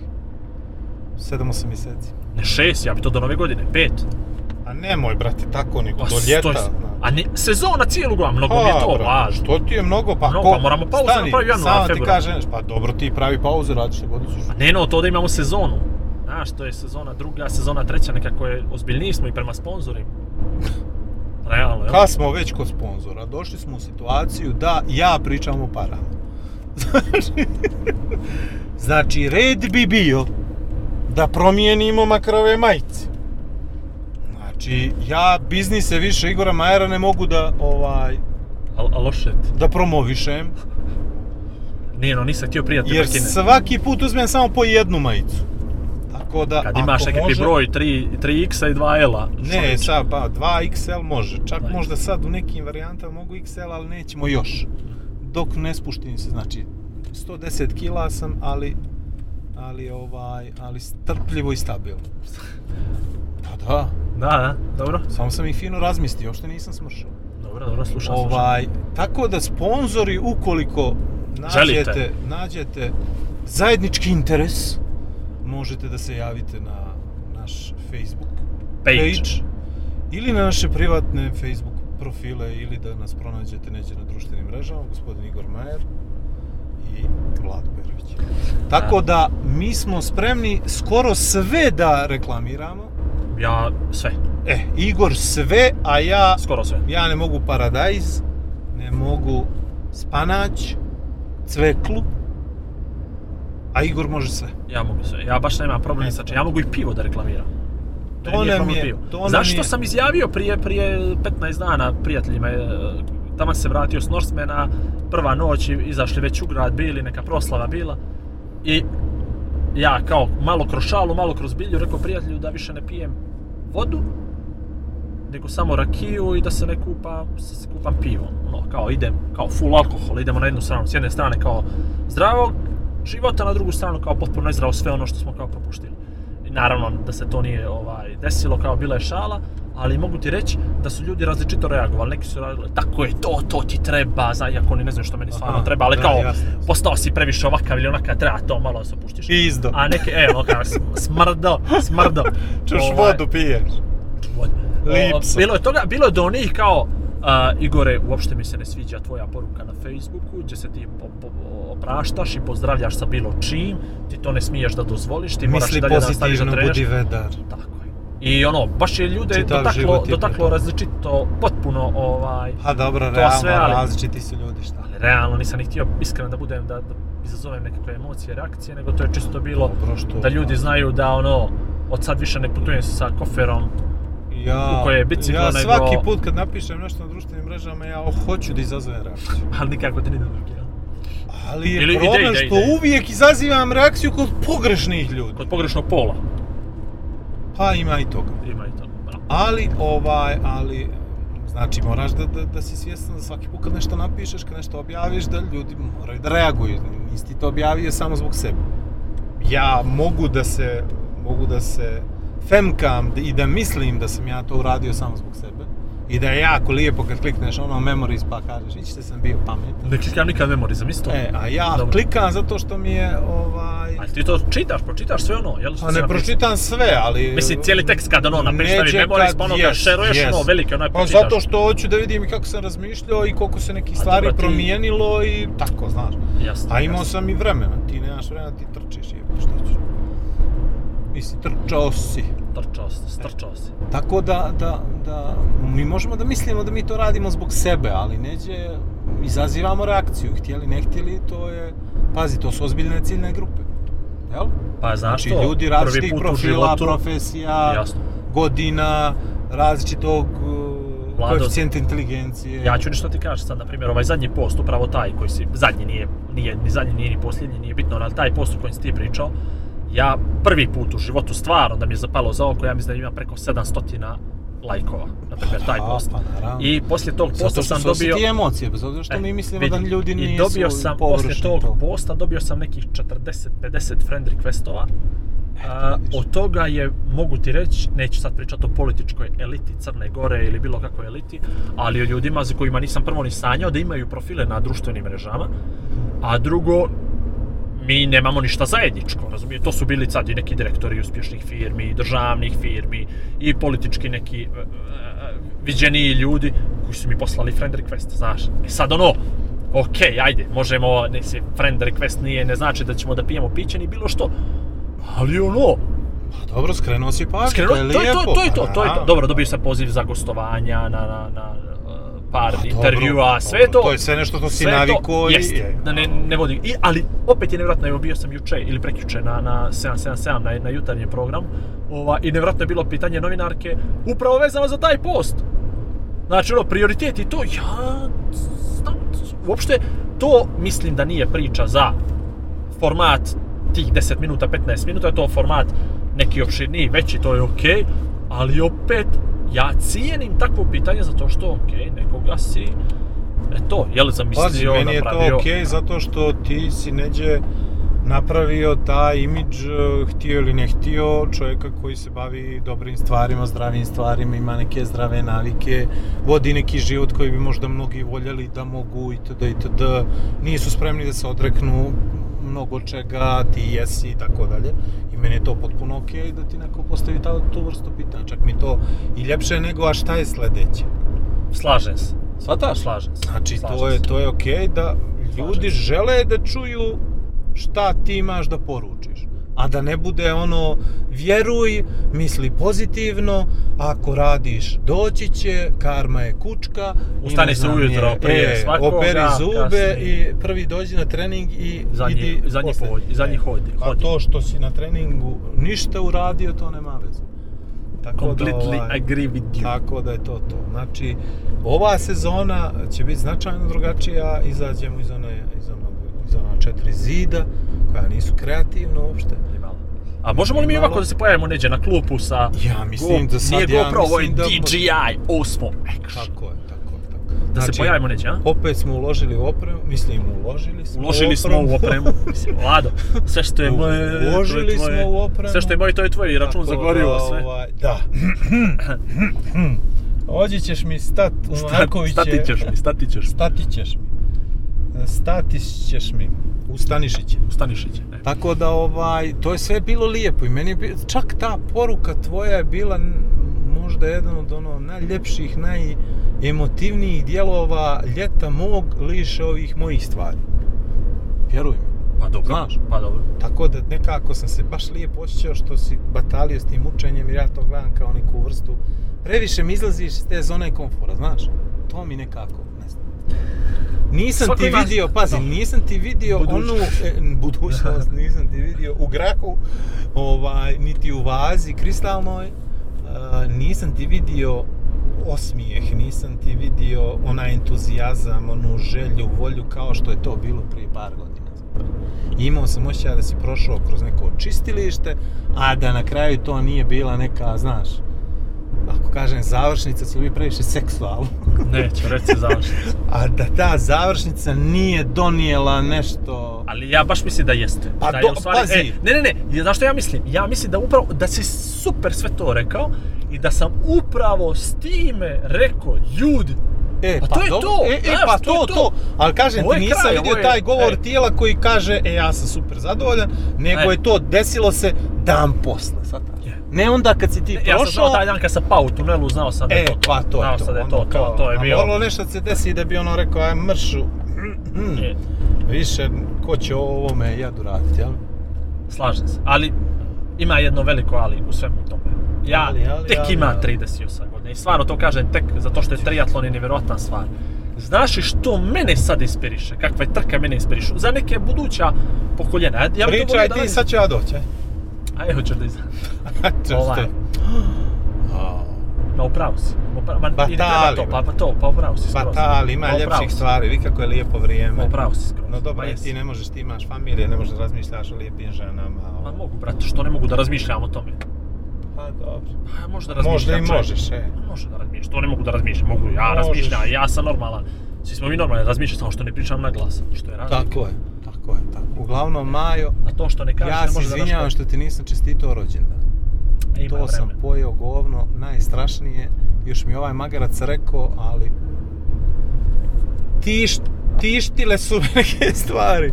7-8 mjeseci. ne šest, ja bi to do nove godine, pet. A nemoj, brate, tako nego, Pa, do ljeta. znaš. A ne, sezona cijelu godinu, mnogo mi je to brate, važno. Što ti je mnogo, pa Mnogo, ko... pa moramo pauzu napraviti januar, samo ti februar. kažem, pa dobro ti pravi pauzu, radiš što god ćeš. A ne no, to da imamo sezonu. Znaš, to je sezona druga, sezona treća, nekako je ozbiljniji smo i prema sponzorima. Realno, jel? Kad smo već kod sponzora, došli smo u situaciju da ja pričam o parama. Znači, znači, red bi bio da promijenimo makar ove majice. Znači, ja biznise više Igora Majera ne mogu da, ovaj, Al, al loše ti. da promovišem, Nije no, nisam htio prijatelj jer svaki put uzmem samo po jednu majicu. Tako da, Kad imaš ako nekakvi može- broj 3, 3x i 2l-a. Ne, sad pa 2XL može, čak možda sad u nekim varijantama mogu XL, ali nećemo još. Dok ne spuštim se, znači 110 kila sam, ali ali ovaj, ali strpljivo i stabilno. Pa da, Da, da, dobro. samo sam ih fino razmislio, uopšte nisam smršao. Dobro, dobro, slušam, slušam. Ovaj, tako da sponzori ukoliko Želite. nađete, nađete zajednički interes, možete da se javite na naš Facebook Page. ili na naše privatne Facebook profile ili da nas pronađete neđe na društvenim mrežama, gospodin Igor Majer i Vlado Perović. Tako da mi smo spremni skoro sve da reklamiramo. Ja, sve, E, Igor sve, a ja skoro sve. ja ne mogu paradajz, ne mogu spanać, cveklu, a Igor može sve. Ja mogu sve. Ja baš nemam problem sa čim. Ja mogu i pivo da reklamiram. To Meni nije problem je- pivo. to nam Znaš što je- sam izjavio prije, prije 15 dana prijateljima? e, Tamo se vratio s Norsemana, prva noć, i izašli već u grad, bili, neka proslava bila. I ja kao malo kroz šalu, malo kroz bilju, rekao prijatelju da više ne pijem vodu, nego samo rakiju i da se ne kupam, se kupam pivom. No, kao idem, kao full alkohol, idemo na jednu stranu, s jedne strane kao zdravog života, na drugu stranu kao potpuno nezdravo sve ono što smo kao propuštili. I naravno da se to nije ovaj desilo kao bila je šala, ali mogu ti reći da su ljudi različito reagovali. Neki su reagovali, tako je, to, to ti treba, za, iako oni ne znaju što meni stvarno treba, ali da, kao, jasno, jasno. postao si previše ovakav ili onakav, treba to malo se opuštiš. Izdo. A neke, e, ono kao, sm- smrdo, smrdo. Čuš Ovaj, vodu piješ. vod. Lipso. O, Bilo je toga, bilo je do onih kao, a, Igore, uopšte mi se ne sviđa tvoja poruka na Facebooku, gdje se ti po, po, opraštaš i pozdravljaš sa bilo čim, ti to ne smiješ da dozvoliš, ti moraš Misli i dalje da nastaviš da budi vedar. Tako je. I ono, baš je ljude Čitav dotaklo, dotaklo različito, potpuno ovaj, Pa dobro, To realno, sve, ali- različiti su ljudi, šta? ali realno nisam ni htio iskreno da budem, da, da izazovem nekakve emocije, reakcije, nego to je čisto bilo Dobro, što- da ljudi znaju da ono, od sad više ne putujem sa koferom, Ja, u koje je biciklo, ja nego- svaki put kad napišem nešto na društvenim mrežama, ja hoću da izazovem reakciju. ali nikako ti ne ide drugi? Ali je Ili ide, problem ide, što ide. uvijek izazivam reakciju kod pogrešnih ljudi. Kod pogrešnog pola Pa ima i toga. ima i to. Bravo. Ali, ovaj, ali, znači moraš da, da, da si svjestan da svaki put kad nešto napišeš, kad nešto objaviš, da ljudi moraju da reaguju. Nisi ti to objavio samo zbog sebe. Ja mogu da se, mogu da se femkam i da mislim da sam ja to uradio samo zbog sebe. I da je jako lijepo kad klikneš ono memories pa kažeš, ići sam bio pametan. Ne klikam nikad memorizam, isto. E, a ja Dobro. klikam zato što mi je, ovaj... Ali ti to čitaš, pročitaš sve ono, jel? što Pa ne pročitam sve, ali... Mislim, cijeli tekst kad ono napišeš Neđe memories, pa ono yes, šeruješ, yes. ono veliki, onaj Pa pročitaš. zato što hoću da vidim i kako sam razmišljao i koliko se neki A stvari ti- promijenilo i tako, znaš. Jasno, A imao jasno. sam i vremena, ti nemaš vremena, ti trčiš, je, što ćeš. Mislim, trčao si. Trčao si, strčao si. Tako da, da, da, mi možemo da mislimo da mi to radimo zbog sebe, ali neđe izazivamo reakciju, htjeli, ne htjeli, to je, pazi, to su ozbiljne ciljne grupe. Jel? Pa znaš Znači, što, ljudi različitih profila, životu, profesija, Jasno. godina, različitog uh, Vlado, koeficijenta inteligencije. Ja ću nešto ti kažem sad, na primjer, ovaj zadnji post, upravo taj koji si, zadnji nije, nije, ni zadnji nije ni posljednji, nije bitno, ali taj post u kojem si ti pričao, ja prvi put u životu stvarno da mi je zapalo za oko, ja mislim da ima preko 700 lajkova, na primjer, taj Da, post. pa. I poslije tog posta Zato što sam su dobio... ti emocije, bez obzira što E, mi mislimo vidi. da ljudi nisu I dobio sam, poslije tog to. posta, dobio sam nekih 40-50 friend requestova. A, vidiš. od toga je, mogu ti reći, neću sad pričati o političkoj eliti Crne Gore ili bilo kakvoj eliti, ali o ljudima za kojima nisam prvo ni sanjao da imaju profile na društvenim mrežama, a drugo, mi nemamo ništa zajedničko, razumije? To su bili sad i neki direktori uspješnih firmi, i državnih firmi, i politički neki e, e, viđeniji ljudi koji su mi poslali friend request, znaš. I sad ono, ok, ajde, možemo, ne se, friend request nije, ne znači da ćemo da pijemo piće ni bilo što, ali ono, Pa dobro, skrenuo si pažnju, to je to, je lijepo. to, to je to, to je to. Dobro, dobio sam poziv za gostovanja na, na, na par Pa dobro, intervjua, sve dobro, to. To je sve nešto što si sve to, navikao i... jest, je, da ne, ne vodim. I, ali opet je nevjerojatno, evo bio sam juče ili prekjuče na, na 777 na, na jutarnjem programu ova, i nevjerojatno je bilo pitanje novinarke upravo vezano za taj post. Znači, ono, prioritet i to, ja, znam, uopšte, to mislim da nije priča za format tih 10 minuta, 15 minuta, to je format neki opširniji, veći, to je okej, ali opet, ja cijenim takvo pitanje zato što, okej, nekoga si, eto, jel zamislio, Pazi, meni je to okej zato što ti si neđe napravio taj imidž, eh, htio ili ne htio, čovjeka koji se bavi dobrim stvarima, zdravim stvarima, ima neke zdrave navike, vodi neki život koji bi možda mnogi voljeli da mogu itd. itd. Nisu spremni da se odreknu mnogo čega, ti jesi i tako dalje. I meni je to potpuno okej da ti neko postavi ta, tu vrstu pitanja. Čak mi to i ljepše nego, a šta je sledeće? Slažem se. Shvataš? Slažem se. Znači, slažem to je, to je okej da ljudi se. žele da čuju šta ti imaš da poručiš. A da ne bude ono, vjeruj, misli pozitivno, ako radiš doći će, karma je kučka. Ustani se ujutro je, prije e, svakoga, operi zube kasnije. i prvi dođi na trening i Zadnji- idi zadnji poslije. hodi- zadnji hodi- A hodi. to što si na treningu ništa uradio, to nema veze. Tako Completely ovaj, agree with you. Tako da je to to. Znači, ova sezona će biti značajno drugačija, izađemo iz one, iz onog, iz ona četiri zida, koja nisu kreativna uopšte. A možemo li mi ovako da se pojavimo neđe na klupu sa... Ja mislim da sad Nije ja GoPro, ovo je da- DJI Osmo Action. Tako je, tako je, tako. Da se Znači, pojavimo neće, a? Opet smo uložili u opremu, mislim uložili smo Uložili u smo u opremu. Mislim, Lado, sve što je moje, je Uložili tvoje. smo u opremu. Sve što je moje, to je tvoje. I račun Tako za gorivo, da, sve. Ovaj, da. Ovdje ćeš mi stat u Markoviće. Stati ćeš mi, stati ćeš. Stati ćeš mi. Stati ćeš mi. U Stanišiće. Stanišiće. E. Tako da ovaj, to je sve bilo lijepo i meni je bi- čak ta poruka tvoja je bila možda jedan od ono najljepših, najemotivnijih dijelova ljeta mog liše ovih mojih stvari. Vjeruj mi. Pa dobro, Znaš. pa dobro. Tako da nekako sam se baš lijepo osjećao što si batalio s tim učenjem jer ja to gledam kao neku vrstu. Previše mi izlaziš iz te zone komfora, znaš? To mi nekako, ne. Nisam Svako ti ima- vidio, pazi, nisam ti vidio Budućnost. onu e, budućnost, nisam ti vidio u grahu, ovaj, niti u vazi kristalnoj, e, nisam ti vidio osmijeh, nisam ti vidio onaj entuzijazam, onu želju, volju kao što je to bilo prije par godina. I imao sam osjećaj da si prošao kroz neko čistilište, a da na kraju to nije bila neka, znaš, ako kažem završnica, će biti previše seksualno. Neću reći završnicu. A da ta završnica nije donijela nešto... Ali ja baš mislim da jeste. Pa da je do- u stvari, pazi. E, ne, ne, ne, ja- znaš što ja mislim? Ja mislim da upravo, da si super sve to rekao i da sam upravo s time rekao, ljudi, E, Pa to je dobro. to, E, e, pa to je to, to. Ali kažem ti, je nisam kraj, vidio je- taj govor e. tijela koji kaže, e, ja sam super zadovoljan, nego E. je to desilo se dan posle, shvataš? Ne onda kad si ti ja sam prošao... znao taj dan kad sam pao u tunelu, znao sam da je E, to to. pa to je to. da je to, to, to je a bio. moralo nešto da se desi da bi ono rekao, aj mršu. Je, Više, ko će ovo me jadu raditi, jel? slažem se. Ali ima jedno veliko ali u svemu tome. Ja Ali, ali, tek ali, ali. 38 godina i stvarno to kažem tek zato što je triatlon je nevjerojatna stvar. Znaš li što mene sad inspiriše? Kakva je trka mene inspiriše? Za neke buduća pokoljena. Ja, Pričaj ti, sad ću ja doći, aj. Hoćeš da iz... Češ Ovaj. Ma upravo si. Upravo, ma, ne Batali, to, pa, pa to, pa upravo si skroz. Batali, ima Pa ljepših stvari, vi kako je lijepo vrijeme. Ma upravo si skroz. No dobro, ti ne možeš, ti imaš familije, ne možeš da razmišljaš o lijepim ženama. o- Ma mogu, brate, što ne mogu da razmišljam o tome? Pa dobro. Pa možda razmišljam. Možda i možeš, e. Pa Može da razmišljam, to ne mogu da razmišljam, mogu ja razmišljam, ja sam normalan. Svi smo mi normalni, razmišljam samo što ne pričam na glas, što je razlika. Tako je, tako je, tako. Uglavnom, Majo, A to što ne kažeš ja se izvinjavam što ti nisam čestitao rođendan. E, ima To sam pojeo govno, najstrašnije. Još mi ovaj magarac rekao, ali... Tiš, tištile su me neke stvari.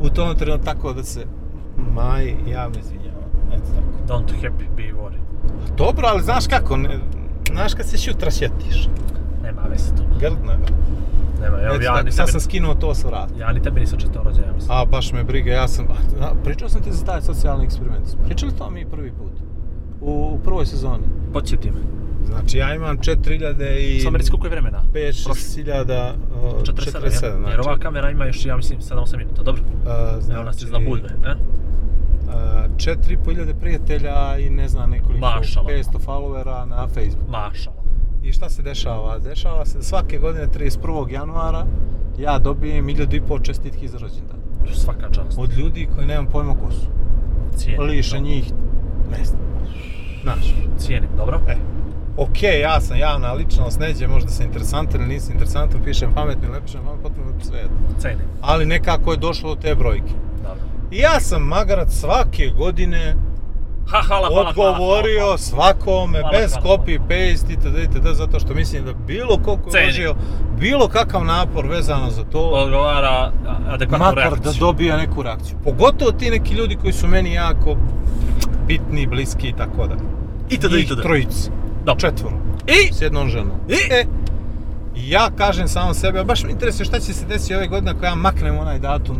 U tom trenutku tako da se... Maj, ja me izvinjavam. Eto tako. Don't happy, be worried. Dobro, ali znaš kako, ne, znaš kad se šutra sjetiš. Nema veze to. Grdno je. Nema, evo Eto ja tako, sad tebi, sam skinuo to sa vrata. ja ni tebi nisam četao rođenja, mislim. A, baš me briga, ja sam... a, Pričao sam ti za taj socijalni eksperiment. Pričali to mi prvi put? U, u prvoj sezoni. Podsjeti me. Znači, ja imam 4000 i... Samo reci koliko je vremena? 5 Prošlo. 6000 uh, 47, 47, ja? znači. Jer ova kamera ima još, ja mislim, 7-8 minuta, dobro? Uh, znači, Evo nas iz Labudve, e? Uh, 4500 prijatelja i ne znam nekoliko Mašala. 500 followera na Facebooku. Mašala. I šta se dešava? Dešava se svake godine 31. januara ja dobijem 1500 čestitki za rođendan. Svaka čast. Od ljudi koji nemam pojma ko su. Cijenim. Liše njih, ne znam. Znaš, Cijenim, dobro? e. Ok, ja sam javna ličnost, neđe možda sam interesantan ili nisam interesantan, pišem pametno ili ne pišem pametno, potpuno sve. Cijenim. Ali nekako je došlo do te brojke. Dobro. I ja sam magarac svake godine Ha, hvala, hvala, hvala, odgovorio hvala, svakome Hvala, bez hvala, copy paste itd. itd. zato što mislim da bilo ko ko je uložio bilo kakav napor vezano za to Odgovara adekvatnu makar reakciju. da dobija neku reakciju. Pogotovo ti neki ljudi koji su meni jako bitni, bliski i tako da. Itd. Njih itd. trojici, Dobro. četvoro, I s jednom ženom. I? E, i ja kažem samo sebe, a baš me interesuje šta će se desiti ove godine ako ja maknem onaj datum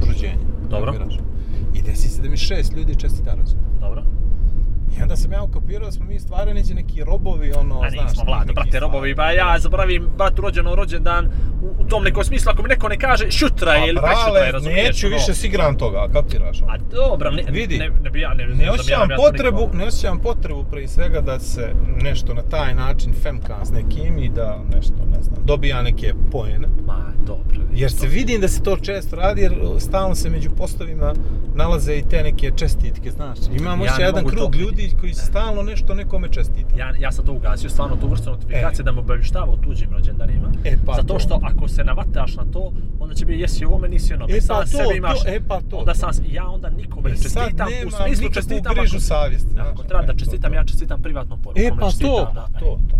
rođenja. Dobro. Desi se da mi šest ljudi čestita rođendan. Dobro. I onda sam ja ukapirao da smo mi stvarno neđe neki robovi, ono, A znaš. nismo vlado, neki brate, stvari. robovi, pa ja zaboravim bratu rođeno rođendan u, u tom nekom smislu, ako mi neko ne kaže šutra je A ili prešutra je, brale, razumiješ? neću ono. više s igram toga, kapiraš? ono? A dobro, ne, Vidi, ne, ne bi ja, ne, Ne znam osjećam ja, potrebu, ne osjećam potrebu prije svega da se nešto na taj način femkam s nekim i da nešto, ne znam, dobija neke poene. Ma, dobro. Jer se vidim da se to često radi, jer stalno se među postovima nalaze i te neke čestitke, znaš. Imamo Ja još ne jedan krug ljudi koji stalno nešto nekome čestita. Ja, ja sam to ugasio, stvarno tu vrstu notifikacije da me obavještava o tuđim rođendanima. E, pa Zato to. što ako se navataš na to, onda će biti jesi ovome, nisi onome. E, pa Sad to, sebi imaš, to, e, pa to, onda sam, ja onda nikome ne E, sad čestitam, u smislu čestitam grižu ako- savjesti, Ako treba e, da to, čestitam, ja čestitam privatnom porukom. E, pa to, pa to, to.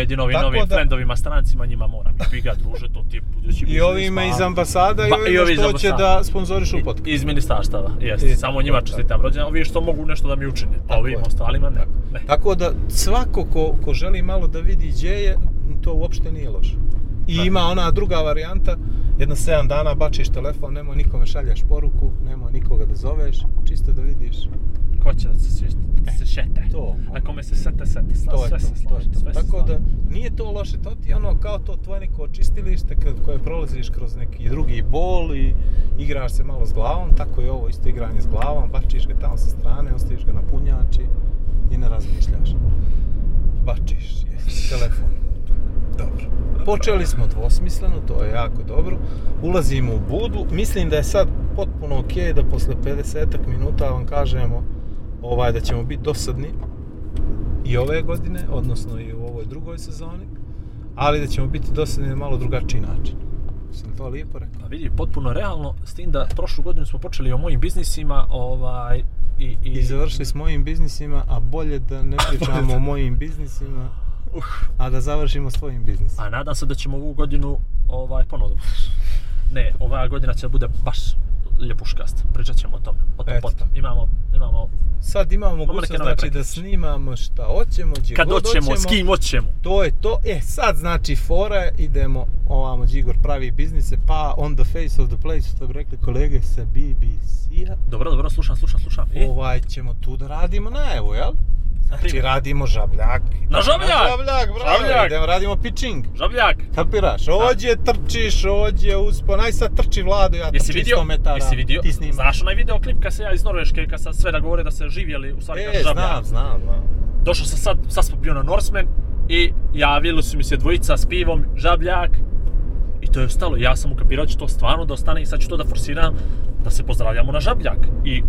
Di novim, Tako novim da- frendovima, strancima, njima moram. I ga druže, to ti je budući I ovima pa- iz ambasada i ovi što će da sponzorišu podcast. Iz ministarstava, jeste. Samo njima čestitam rođendan, ovi što mogu nešto da mi učine. Pa Tako ovim ostalima ne. ne. Tako da svako ko, ko želi malo da vidi gdje je, to uopšte nije loše. I Da. ima ona druga varijanta, jedno 7 dana bačiš telefon, nemoj nikome šaljaš poruku, nemoj nikoga da zoveš, čisto da vidiš. Ko će da se, se, da se šete? to. Ako me se sete, sete. Sla, To sve to, se slaže, to. sve se Tako slaže. da nije to loše, to ti je ono kao to tvoje neko očistilište kad, koje prolaziš kroz neki drugi bol i igraš se malo s glavom, tako je ovo isto igranje s glavom, bačiš ga tamo sa strane, ostaviš ga na punjači i ne razmišljaš. Bačiš, jest, telefon. Dobro. Počeli smo dvosmisleno, to je jako dobro. Ulazimo u budu. Mislim da je sad potpuno ok da posle 50 minuta vam kažemo ovaj, da ćemo biti dosadni i ove godine, odnosno i u ovoj drugoj sezoni, ali da ćemo biti dosadni na malo drugačiji način. Sam to lijepo rekao? Pa vidi, potpuno realno, s tim da prošlu godinu smo počeli o mojim biznisima, ovaj, i, i, I završili s mojim biznisima, a bolje da ne pričamo o mojim biznisima, Uh, a da završimo s tvojim biznisom. a nadam se da ćemo ovu godinu, ovaj, ponovno, ne, ova godina će da bude baš ljepuškast, pričat ćemo o tome, o tom Eto potom. Imamo, imamo, Sad imamo mogućnost znači, da snimamo šta hoćemo, gdje kad god hoćemo, s kim hoćemo. To je to. E, sad znači fora, idemo ovamo, Đigor pravi biznise, pa on the face of the place, što bi rekli kolege sa BBC-a. Dobro, dobro, slušam, slušam, slušam. E, Ovaj ćemo tu da radimo najavu, jel? Znači primjer. radimo žabljak. Na žabljak! Na žabljak, bravo, Žabljak! idemo radimo pitching. žabljak, Kapiraš? Ođe trčiš, ođe uspon, aj sad trči Vlado, ja Jesi trčim vidio, 100 metara. jesi vidio, Ti snimaš. znaš onaj video klip kad se ja iz Norveške, kad sam sve da govore da se živjeli, u stvari E, kaže žabljak. znam, znam, znam. Došao sam sad, sad smo bio na Norseman i javili su mi se dvojica s pivom, žabljak. I to je stalo, ja sam ukapirao će to stvarno da ostane i sad ću to da forsiram da se pozdravljamo na žabljak. I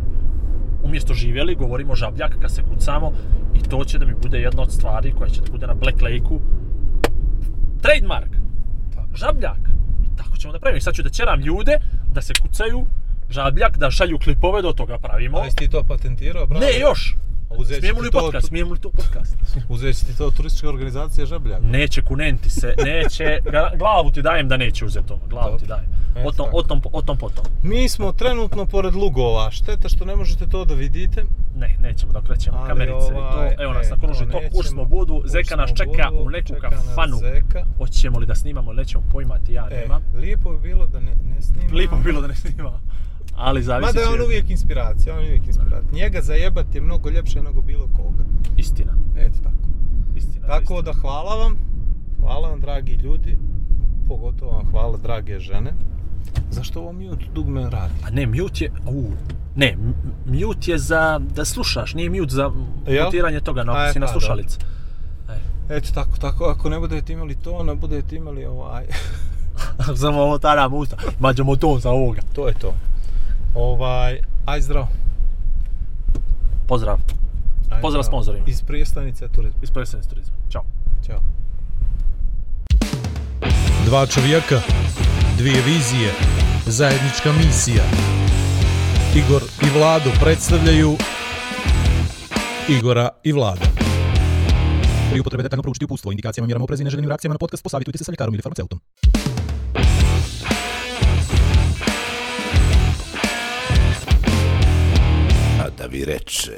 umjesto živjeli govorimo žabljak kad se kucamo i to će da mi bude jedna od stvari koja će da bude na Black Lake-u. Trademark! Tako. Žabljak! I tako ćemo da pravimo. I sad ću da ćeram ljude da se kucaju žabljak, da šalju klipove, do toga pravimo. A jesi ti to patentirao, bravo? Ne, još! A uzet Smijemo li to- podcast? Smijemo li to podcast? Uzet će ti to turistička organizacija Žabljak. Neće kunenti se, neće, glavu ti dajem da neće uzeti to, glavu ti dajem. E, O tom, o tom, o tom potom. Mi smo trenutno pored Lugova, šteta što ne možete to da vidite. Ne, nećemo da okrećemo Ali kamerice i ovaj, to. Evo nas na kruži to to, smo budu, Zeka nas čeka budu, u neku kafanu. Hoćemo li da snimamo nećemo pojmati, ja E, nemam. lijepo bi bilo da ne, ne snima. Lijepo bi bilo da ne snima. Ali zavisi Mada je on uvijek inspiracija, on je uvijek inspiracija. Njega zajebat je mnogo ljepše nego bilo koga. Istina, Eto tako. istina. Tako zaista. da hvala vam, hvala vam dragi ljudi, pogotovo vam hvala drage žene. Zašto ovo mute dugme radi? A ne, mute je, u, ne, mute je za da slušaš, nije mute za mutiranje toga, no, ako si na slušalici. E, Eto tako, tako, ako ne budete imali to, onda budete imali ovaj, Samo ovo taram usta, mađemo ton za ovoga. to je to. Ovaj, aj zdravo. Pozdrav, Aj Pozdrav sponzorima. Iz prijestanice turizma. iz Presens turizma. Ćao. Ćao. Dva čovjeka, dvije vizije, zajednička misija. Igor i Vlado predstavljaju Igora i Vlada. Pri upotrebi detaljno proučiti upustvo indikacijama, mjerama oprezi i neželjenim reakcijama na podcast posavitujte se sa ljekarom ili farmaceutom. Da vi reče...